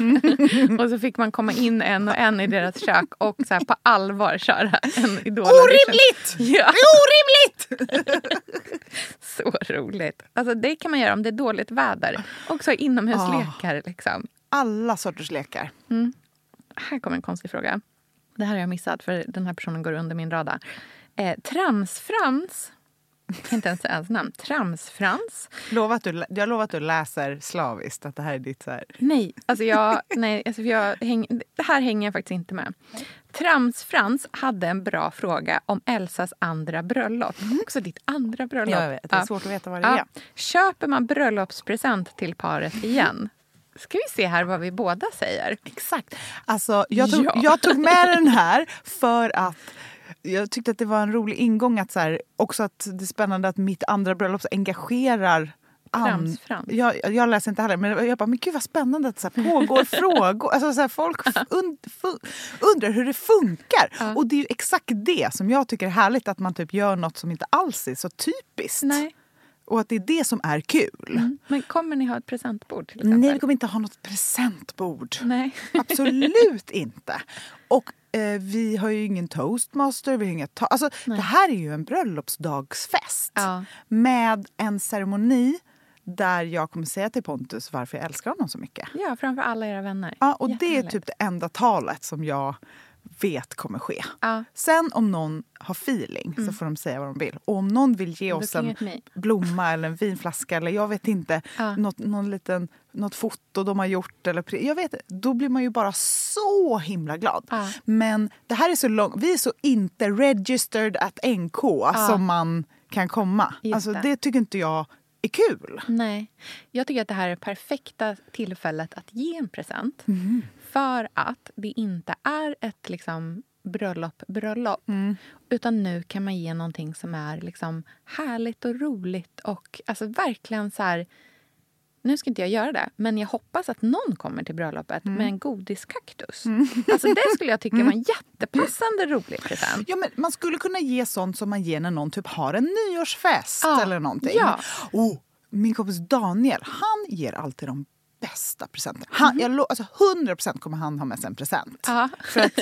och så fick man komma in en och en i deras kök och så på allvar köra en idol Orimligt! Ja. Det är orimligt! så roligt. Alltså det kan man göra om det är dåligt väder. Också inomhuslekar. Oh. Liksom. Alla sorters lekar. Mm. Här kommer en konstig fråga. Det här har jag missat för den här personen går under min radar. Eh, Transfrans inte ens ens namn. Tramsfrans. Lova att du, jag lovar att du läser slaviskt, att det här är ditt... Så här. Nej, alltså jag, nej alltså jag häng, det här hänger jag faktiskt inte med. Tramsfrans hade en bra fråga om Elsas andra bröllop. Mm. Också ditt andra bröllop. Jag vet, det är svårt att veta vad det ja. är. Köper man bröllopspresent till paret igen? ska vi se här vad vi båda säger. Exakt. Alltså, jag, tog, ja. jag tog med den här för att jag tyckte att det var en rolig ingång att så här, också att det är spännande att mitt andra bröllop engagerar. Tramsfrans. Jag, jag läser inte heller, men jag bara, men gud vad spännande att det så här pågår frågor. Alltså så här, folk und, undrar hur det funkar. Och det är ju exakt det som jag tycker är härligt, att man typ gör något som inte alls är så typiskt. Nej. Och att det är det som är kul. Men kommer ni ha ett presentbord till exempel? Nej, vi kommer inte ha något presentbord. Nej. Absolut inte. Och eh, vi har ju ingen toastmaster. Vi har inga ta- alltså, det här är ju en bröllopsdagsfest Ja. med en ceremoni där jag kommer säga till Pontus varför jag älskar honom så mycket. Ja, framför alla era vänner. Ja, och det är typ det enda talet som jag vet kommer ske. Ja. Sen om någon har feeling så får de säga vad de vill. Och om någon vill ge oss en blomma eller en vinflaska eller jag vet inte, Ja. något, någon liten, något foto de har gjort eller jag vet då blir man ju bara så himla glad. Ja. Men det här är så långt, vi är så inte registered at NK som man kan komma. Just alltså det. det tycker inte jag är kul. Nej. Jag tycker att det här är perfekta tillfället att ge en present. För att det inte är ett liksom, bröllop, bröllop. Utan nu kan man ge någonting som är liksom härligt och roligt och alltså verkligen så här... Nu ska inte jag göra det, men jag hoppas att någon kommer till bröllopet med en godiskaktus. Alltså det skulle jag tycka var en jättepassande rolig present. Ja, men man skulle kunna ge sånt som man ger när någon typ har en nyårsfest Ja, eller någonting. ja. Oh, min kompis Daniel, han ger alltid de bästa presenterna. Han, jag lo- alltså 100% kommer han ha med sig en present. Ja. För att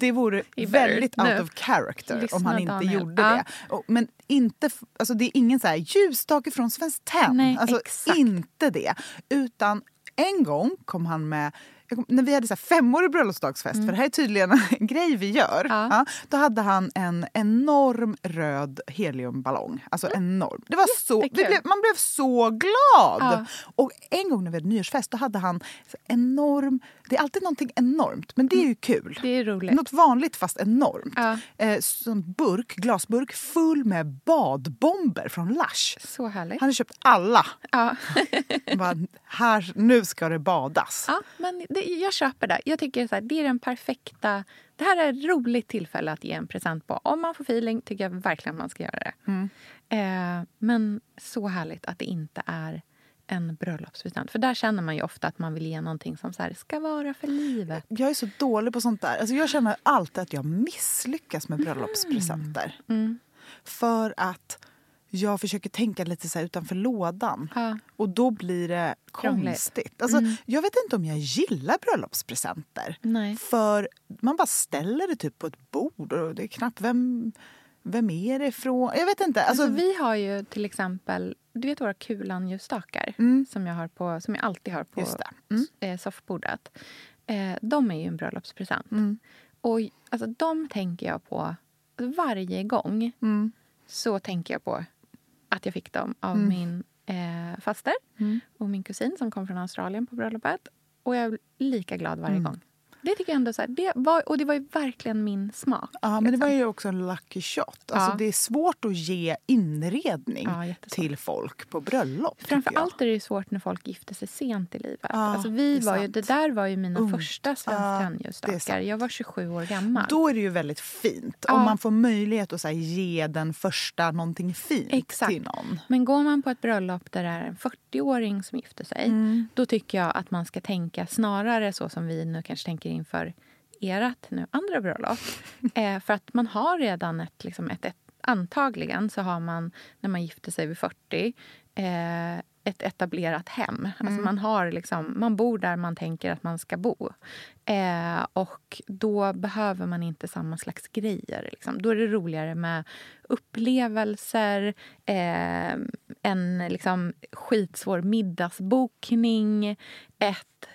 det vore väldigt nu. out of character Lyssna, om han inte Daniel. gjorde Ja. det. Och, men inte, alltså det är ingen så här ljusstake från Svenskt Tenn. Alltså exakt. inte det. Utan en gång kom han med jag kom, när vi hade så här femårig bröllopsdagsfest, för det här är tydligen en grej vi gör. Mm. Ja. Ja, då hade han en enorm röd heliumballong. Alltså enorm. Det var så, blev, man blev så glad! Ja. Och en gång när vi hade nyårsfest då hade han enorm... Det är alltid någonting enormt, men det är ju kul. Det är roligt. Något vanligt fast enormt. Ja. Eh, som burk, glasburk full med badbomber från Lush. Så härligt. Han hade köpt alla. Ja. Bara, här, nu ska det badas. Ja, men det, jag köper det. Jag tycker så här, det är den perfekta... Det här är ett roligt tillfälle att ge en present på. Om man får feeling tycker jag verkligen man ska göra det. Eh, men så härligt att det inte är en bröllopspresent. För där känner man ju ofta att man vill ge någonting som så här, ska vara för livet. Jag är så dålig på sånt där. Alltså jag känner alltid att jag misslyckas med bröllopspresenter. Mm. För att jag försöker tänka lite så utanför lådan. Ja. Och då blir det konstigt. Alltså, Jag vet inte om jag gillar bröllopspresenter. Nej. För man bara ställer det typ på ett bord och det är knappt vem, vem är det ifrån? Jag vet inte. Alltså, Alltså, vi har ju till exempel, du vet våra kulanljusstakar som, jag har på, som jag alltid har på det. Mm. eh, soffbordet. Eh, de är ju en bröllopspresent. Mm. Och alltså, de tänker jag på varje gång. Mm. Så tänker jag på att jag fick dem av Mm. min eh, faster och min kusin som kom från Australien på bröllopet. Och jag är lika glad varje Mm. gång. Det tycker jag ändå så här, det var, och det var ju verkligen min smak. Ja, men det liksom. var ju också en lucky shot. Alltså, Ja. Det är svårt att ge inredning Ja, till folk på bröllop. Framför allt är det svårt när folk gifter sig sent i livet. Ja, alltså vi det var ju, det där var ju mina Ungt. första Ja, det Tenn-ljusstakar. sant. Jag var 27 år gammal. Då är det ju väldigt fint Ja. om man får möjlighet att här, ge den första någonting fint Exakt. till någon. Men går man på ett bröllop där det är en 40-åring som gifter sig Mm. då tycker jag att man ska tänka snarare så som vi nu kanske tänker inför ert nu andra bröllop. eh, för att man har redan ett, liksom ett, ett... Antagligen så har man, när man gifter sig vid 40 eh, ett etablerat hem. Alltså man, har liksom, man bor där man tänker att man ska bo. Eh, och då behöver man inte samma slags grejer. Liksom. Då är det roligare med upplevelser, eh, en liksom, skitsvår middagsbokning, ett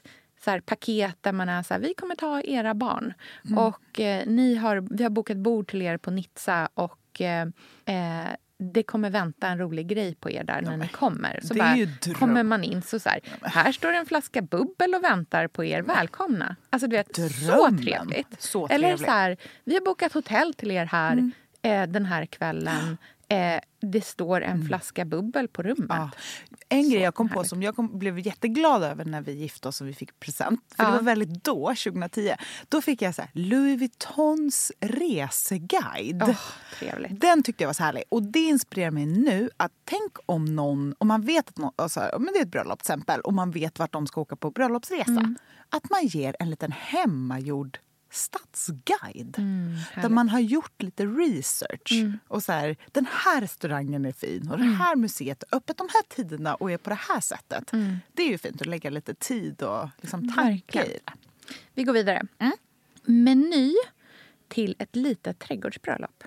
så här, paket där man är så här, vi kommer ta era barn. Och eh, ni har, vi har bokat bord till er på Nizza och eh, eh, det kommer vänta en rolig grej på er där när ni kommer. Så bara, kommer man in så, så här, här står en flaska bubbel och väntar på er. Välkomna. Alltså du vet, så trevligt. Så Eller trevligt. så här, vi har bokat hotell till er här Mm. eh, den här kvällen. Eh, det står en flaska bubbel på rummet. Ja. En grej jag kom på härligt. som jag kom, blev jätteglad över när vi gifte oss och vi fick present. För Ja. det var väldigt då, 2010. Då fick jag så här, Louis Vuittons reseguide. Åh, trevligt. Den tyckte jag var så härlig. Och det inspirerar mig nu att tänk om någon, om man vet att någon, alltså, men det är ett bröllop till exempel och man vet vart de ska åka på bröllopsresa. Mm. Att man ger en liten hemmagjord stadsguide. Mm, där man har gjort lite research. Och så här, Den här restaurangen är fin och det Mm. här museet är öppet de här tiderna och är på det här sättet. Det är ju fint att lägga lite tid och liksom tanke i det. Vi går vidare. Meny till ett litet trädgårdsbröllop.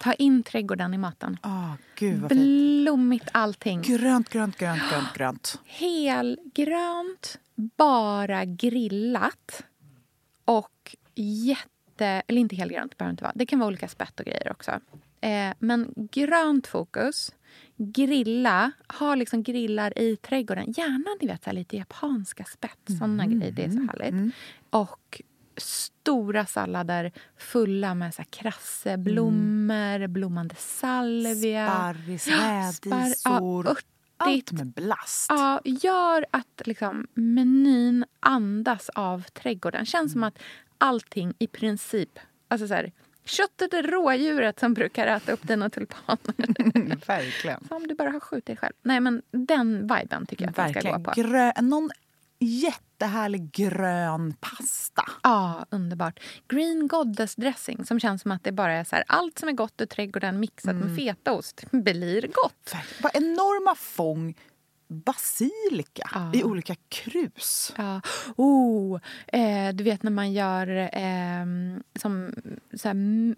Ta in trädgården i maten. Åh, gud. Blommigt allting. Grönt, grönt, grönt, grönt, grönt. Helgrönt, bara grillat och jätte... Eller inte helgrönt, behöver inte vara. Det kan vara olika spett och grejer också. Eh, men grönt fokus. Grilla. Ha liksom grillar i trädgården. Gärna ni vet, så lite japanska spett. Såna grejer. Det är så härligt. Och stora sallader fulla med så här krasseblommor, blommande salvia. Sparris, Spar- rädisor. ja, allt med blast. Ja, gör att liksom, menyn andas av trädgården. Känns som att allting i princip... Alltså så här, köttet är rådjuret som brukar äta upp dina tulpaner. Verkligen. Som du bara har skjutit själv. Nej, men den viben tycker jag att man ska Verkligen. gå på. Grö, någon jättehärlig grön pasta. Ja, underbart. Green Goddess dressing som känns som att det bara är så här, allt som är gott ur trädgården mixat Mm. med fetaost blir gott. Verkligen. Bara enorma fång basilika Ja. i olika krus. Ja. Oh, eh, du vet när man gör eh, som så här, m-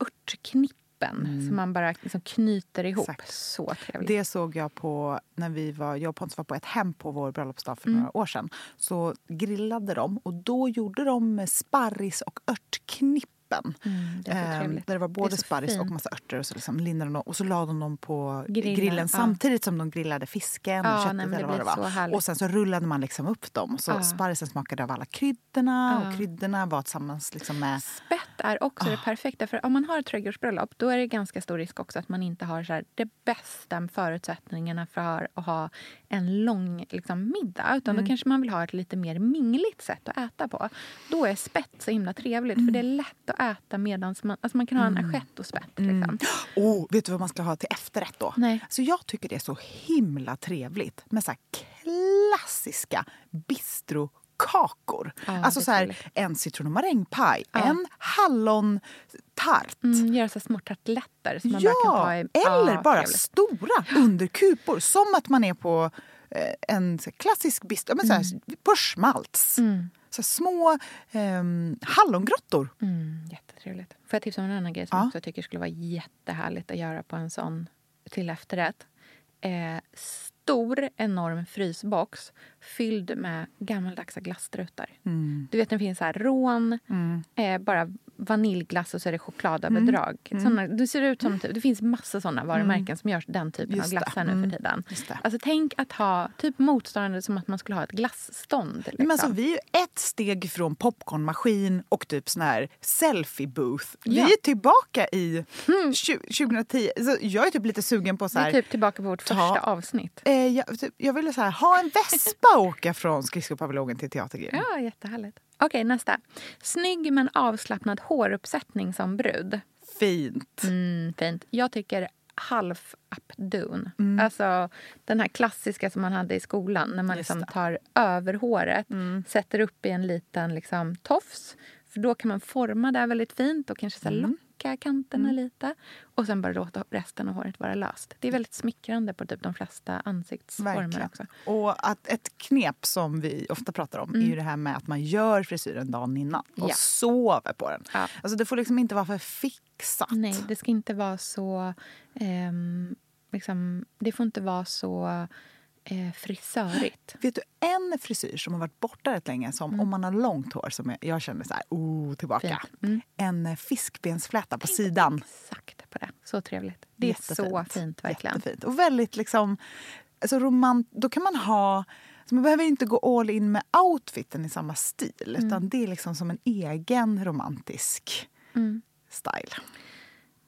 örtknippen som man bara liksom knyter ihop. Mm. Exakt. Så trevligt. Det såg jag på när vi var, jag och Pontus var på ett hem på vår bröllopsdag för Mm. några år sedan. Så grillade de och då gjorde de sparris och örtknippen. Mm, det Ehm, där det var Det både så sparris och massa örter och så liksom lindade de, och så la de dem på Grillen, grillen ja. samtidigt som de grillade fisken Ja, och köttet nej, det eller vad det var. Och sen så rullade man liksom upp dem. Så Ja. sparrisen smakade av alla kryddorna Ja. och kryddorna var tillsammans liksom med Spett är också Ah. det perfekta. För om man har ett trädgårdsbröllop då är det ganska stor risk också att man inte har så här, de bästa förutsättningarna för att ha en lång liksom, middag. Utan Mm. då kanske man vill ha ett lite mer mingligt sätt att äta på. Då är spett så himla trevligt för det är lätt att äta medan man... Alltså man kan ha en assiett och spett. Liksom. Oh, vet du vad man ska ha till efterrätt då? Nej. Så jag tycker det är så himla trevligt med så klassiska bistrokakor. Ja, alltså så här, en citron och marängpaj, Ja. en hallontart. Mm, göra så små tarteletter som man bara kan ta Ja, i... eller Ja, bara trevligt. stora underkupor. Som att man är på eh, en klassisk bistro, men så här, på schmaltz. Mm. Så små ehm, hallongrottor. Mm, jättetrevligt. Får jag tipsa om en annan grej som Ja. jag tycker skulle vara jättehärligt att göra på en sån till efterrätt? Eh, stor, enorm frysbox fylld med gammaldags glasstrutar. Mm. Du vet, det finns så här rån, eh, bara vaniljglass och så är det chokladöverdrag. Mm. Såna, det ser ut som typ, det finns massa såna varumärken som gör den typen Just av glassar nu Mm. för tiden. Just det. Alltså, tänk att ha typ motsvarande som att man skulle ha ett glassstånd. Liksom. Men alltså, vi är ju ett steg från popcornmaskin och typ sån här selfie booth. Vi Ja. är tillbaka i tju- 2010. Så jag är typ lite sugen på så Vi är här... typ tillbaka på vårt ta- första avsnitt. Eh, jag, typ, jag ville så här, ha en vespa och åka från skridskopaviljongen till teatergrillen. Ja, jättehärligt. Okej, nästa. Snygg men avslappnad håruppsättning som brud. Fint. Mm, fint. Jag tycker half updoon. Mm. Alltså den här klassiska som man hade i skolan när man liksom. Mm. tar över håret, sätter upp i en liten liksom, tofs. För då kan man forma det väldigt fint och kanske så Mm. Locka kanterna lite. Och sen bara låta resten av håret vara löst. Det är väldigt smickrande på typ de flesta ansiktsformer Verkligen. också. Och att ett knep som vi ofta pratar om är ju det här med att man gör frisyren dagen innan och Mm. Ja. sover på den. Ja. Alltså det får liksom inte vara för fixat. Nej, det ska inte vara så... ehm, liksom, det får inte vara så eh, frisörigt. Vet du en frisyr som har varit borta rätt länge som om man har långt hår som jag, känner så här, oh, tillbaka. Mm. Mm. En eh, fiskbensfläta på sidan. Exakt på det. Så trevligt. Det är så Jättefint. fint, verkligen. Jättefint. Och väldigt liksom, alltså romant, då kan man ha så man behöver inte gå all in med outfiten i samma stil Mm. utan det är liksom som en egen romantisk Mm. style.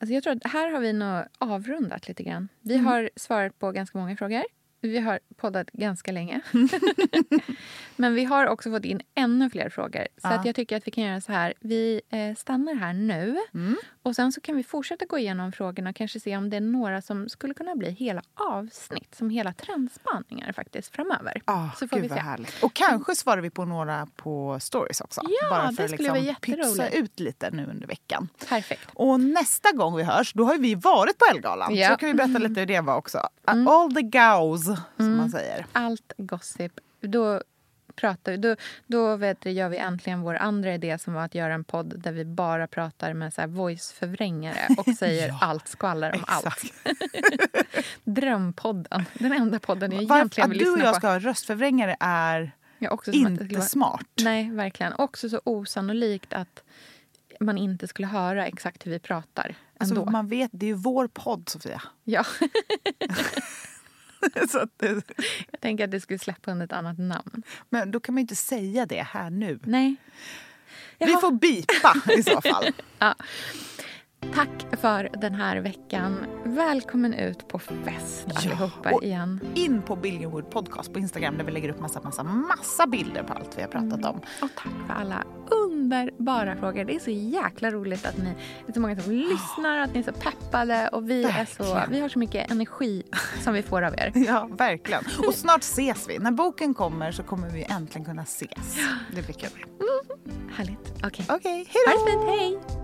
Alltså jag tror att här har vi nog avrundat lite grann. Vi Mm. har svarat på ganska många frågor. Vi har poddat ganska länge. Men vi har också fått in ännu fler frågor. Så Ja. att jag tycker att vi kan göra så här. Vi eh, stannar här nu. Mm. Och sen så kan vi fortsätta gå igenom frågorna och kanske se om det är några som skulle kunna bli hela avsnitt. Som hela trendspaningar faktiskt framöver. Ah, så får vi se. härligt. Och kanske svarar vi på några på stories också. Ja, bara det för att skulle vara liksom pytsa ut lite nu under veckan. Perfekt. Och nästa gång vi hörs, då har vi varit på Ellegalan. Ja. Så kan vi berätta lite hur det var också. All the gauze, som man säger. Allt gossip. Då pratar då, då vet du, gör vi äntligen vår andra idé som var att göra en podd där vi bara pratar med så voice-förvrängare och säger allt skvaller om allt. Drömpodden. Den enda podden jag Varför egentligen att vill du och lyssna jag på. ska ha röstförvrängare är Ja, att inte vara- smart. Nej, verkligen. Också så osannolikt att man inte skulle höra exakt hur vi pratar. Alltså, Ändå. man vet, det är ju vår podd, Sofia. Ja, så det- jag tänker att det skulle släppa under ett annat namn. men då kan man ju inte säga det här nu. Nej. Vi Jaha. får bipa i så fall. Ja. Tack för den här veckan. Välkommen ut på fest allihopa och igen. In på Billionwood podcast på Instagram där vi lägger upp massa, massa, massa bilder på allt vi har pratat om. Och tack för alla underbara frågor. Det är så jäkla roligt att ni det är så många som lyssnar, att ni är så peppade och vi, är så, vi har så mycket energi som vi får av er. Ja, verkligen. Och snart ses vi. När boken kommer så kommer vi äntligen kunna ses. Det blir kul. Härligt. Okej. Okej, hej Ha då! det fint. Hej!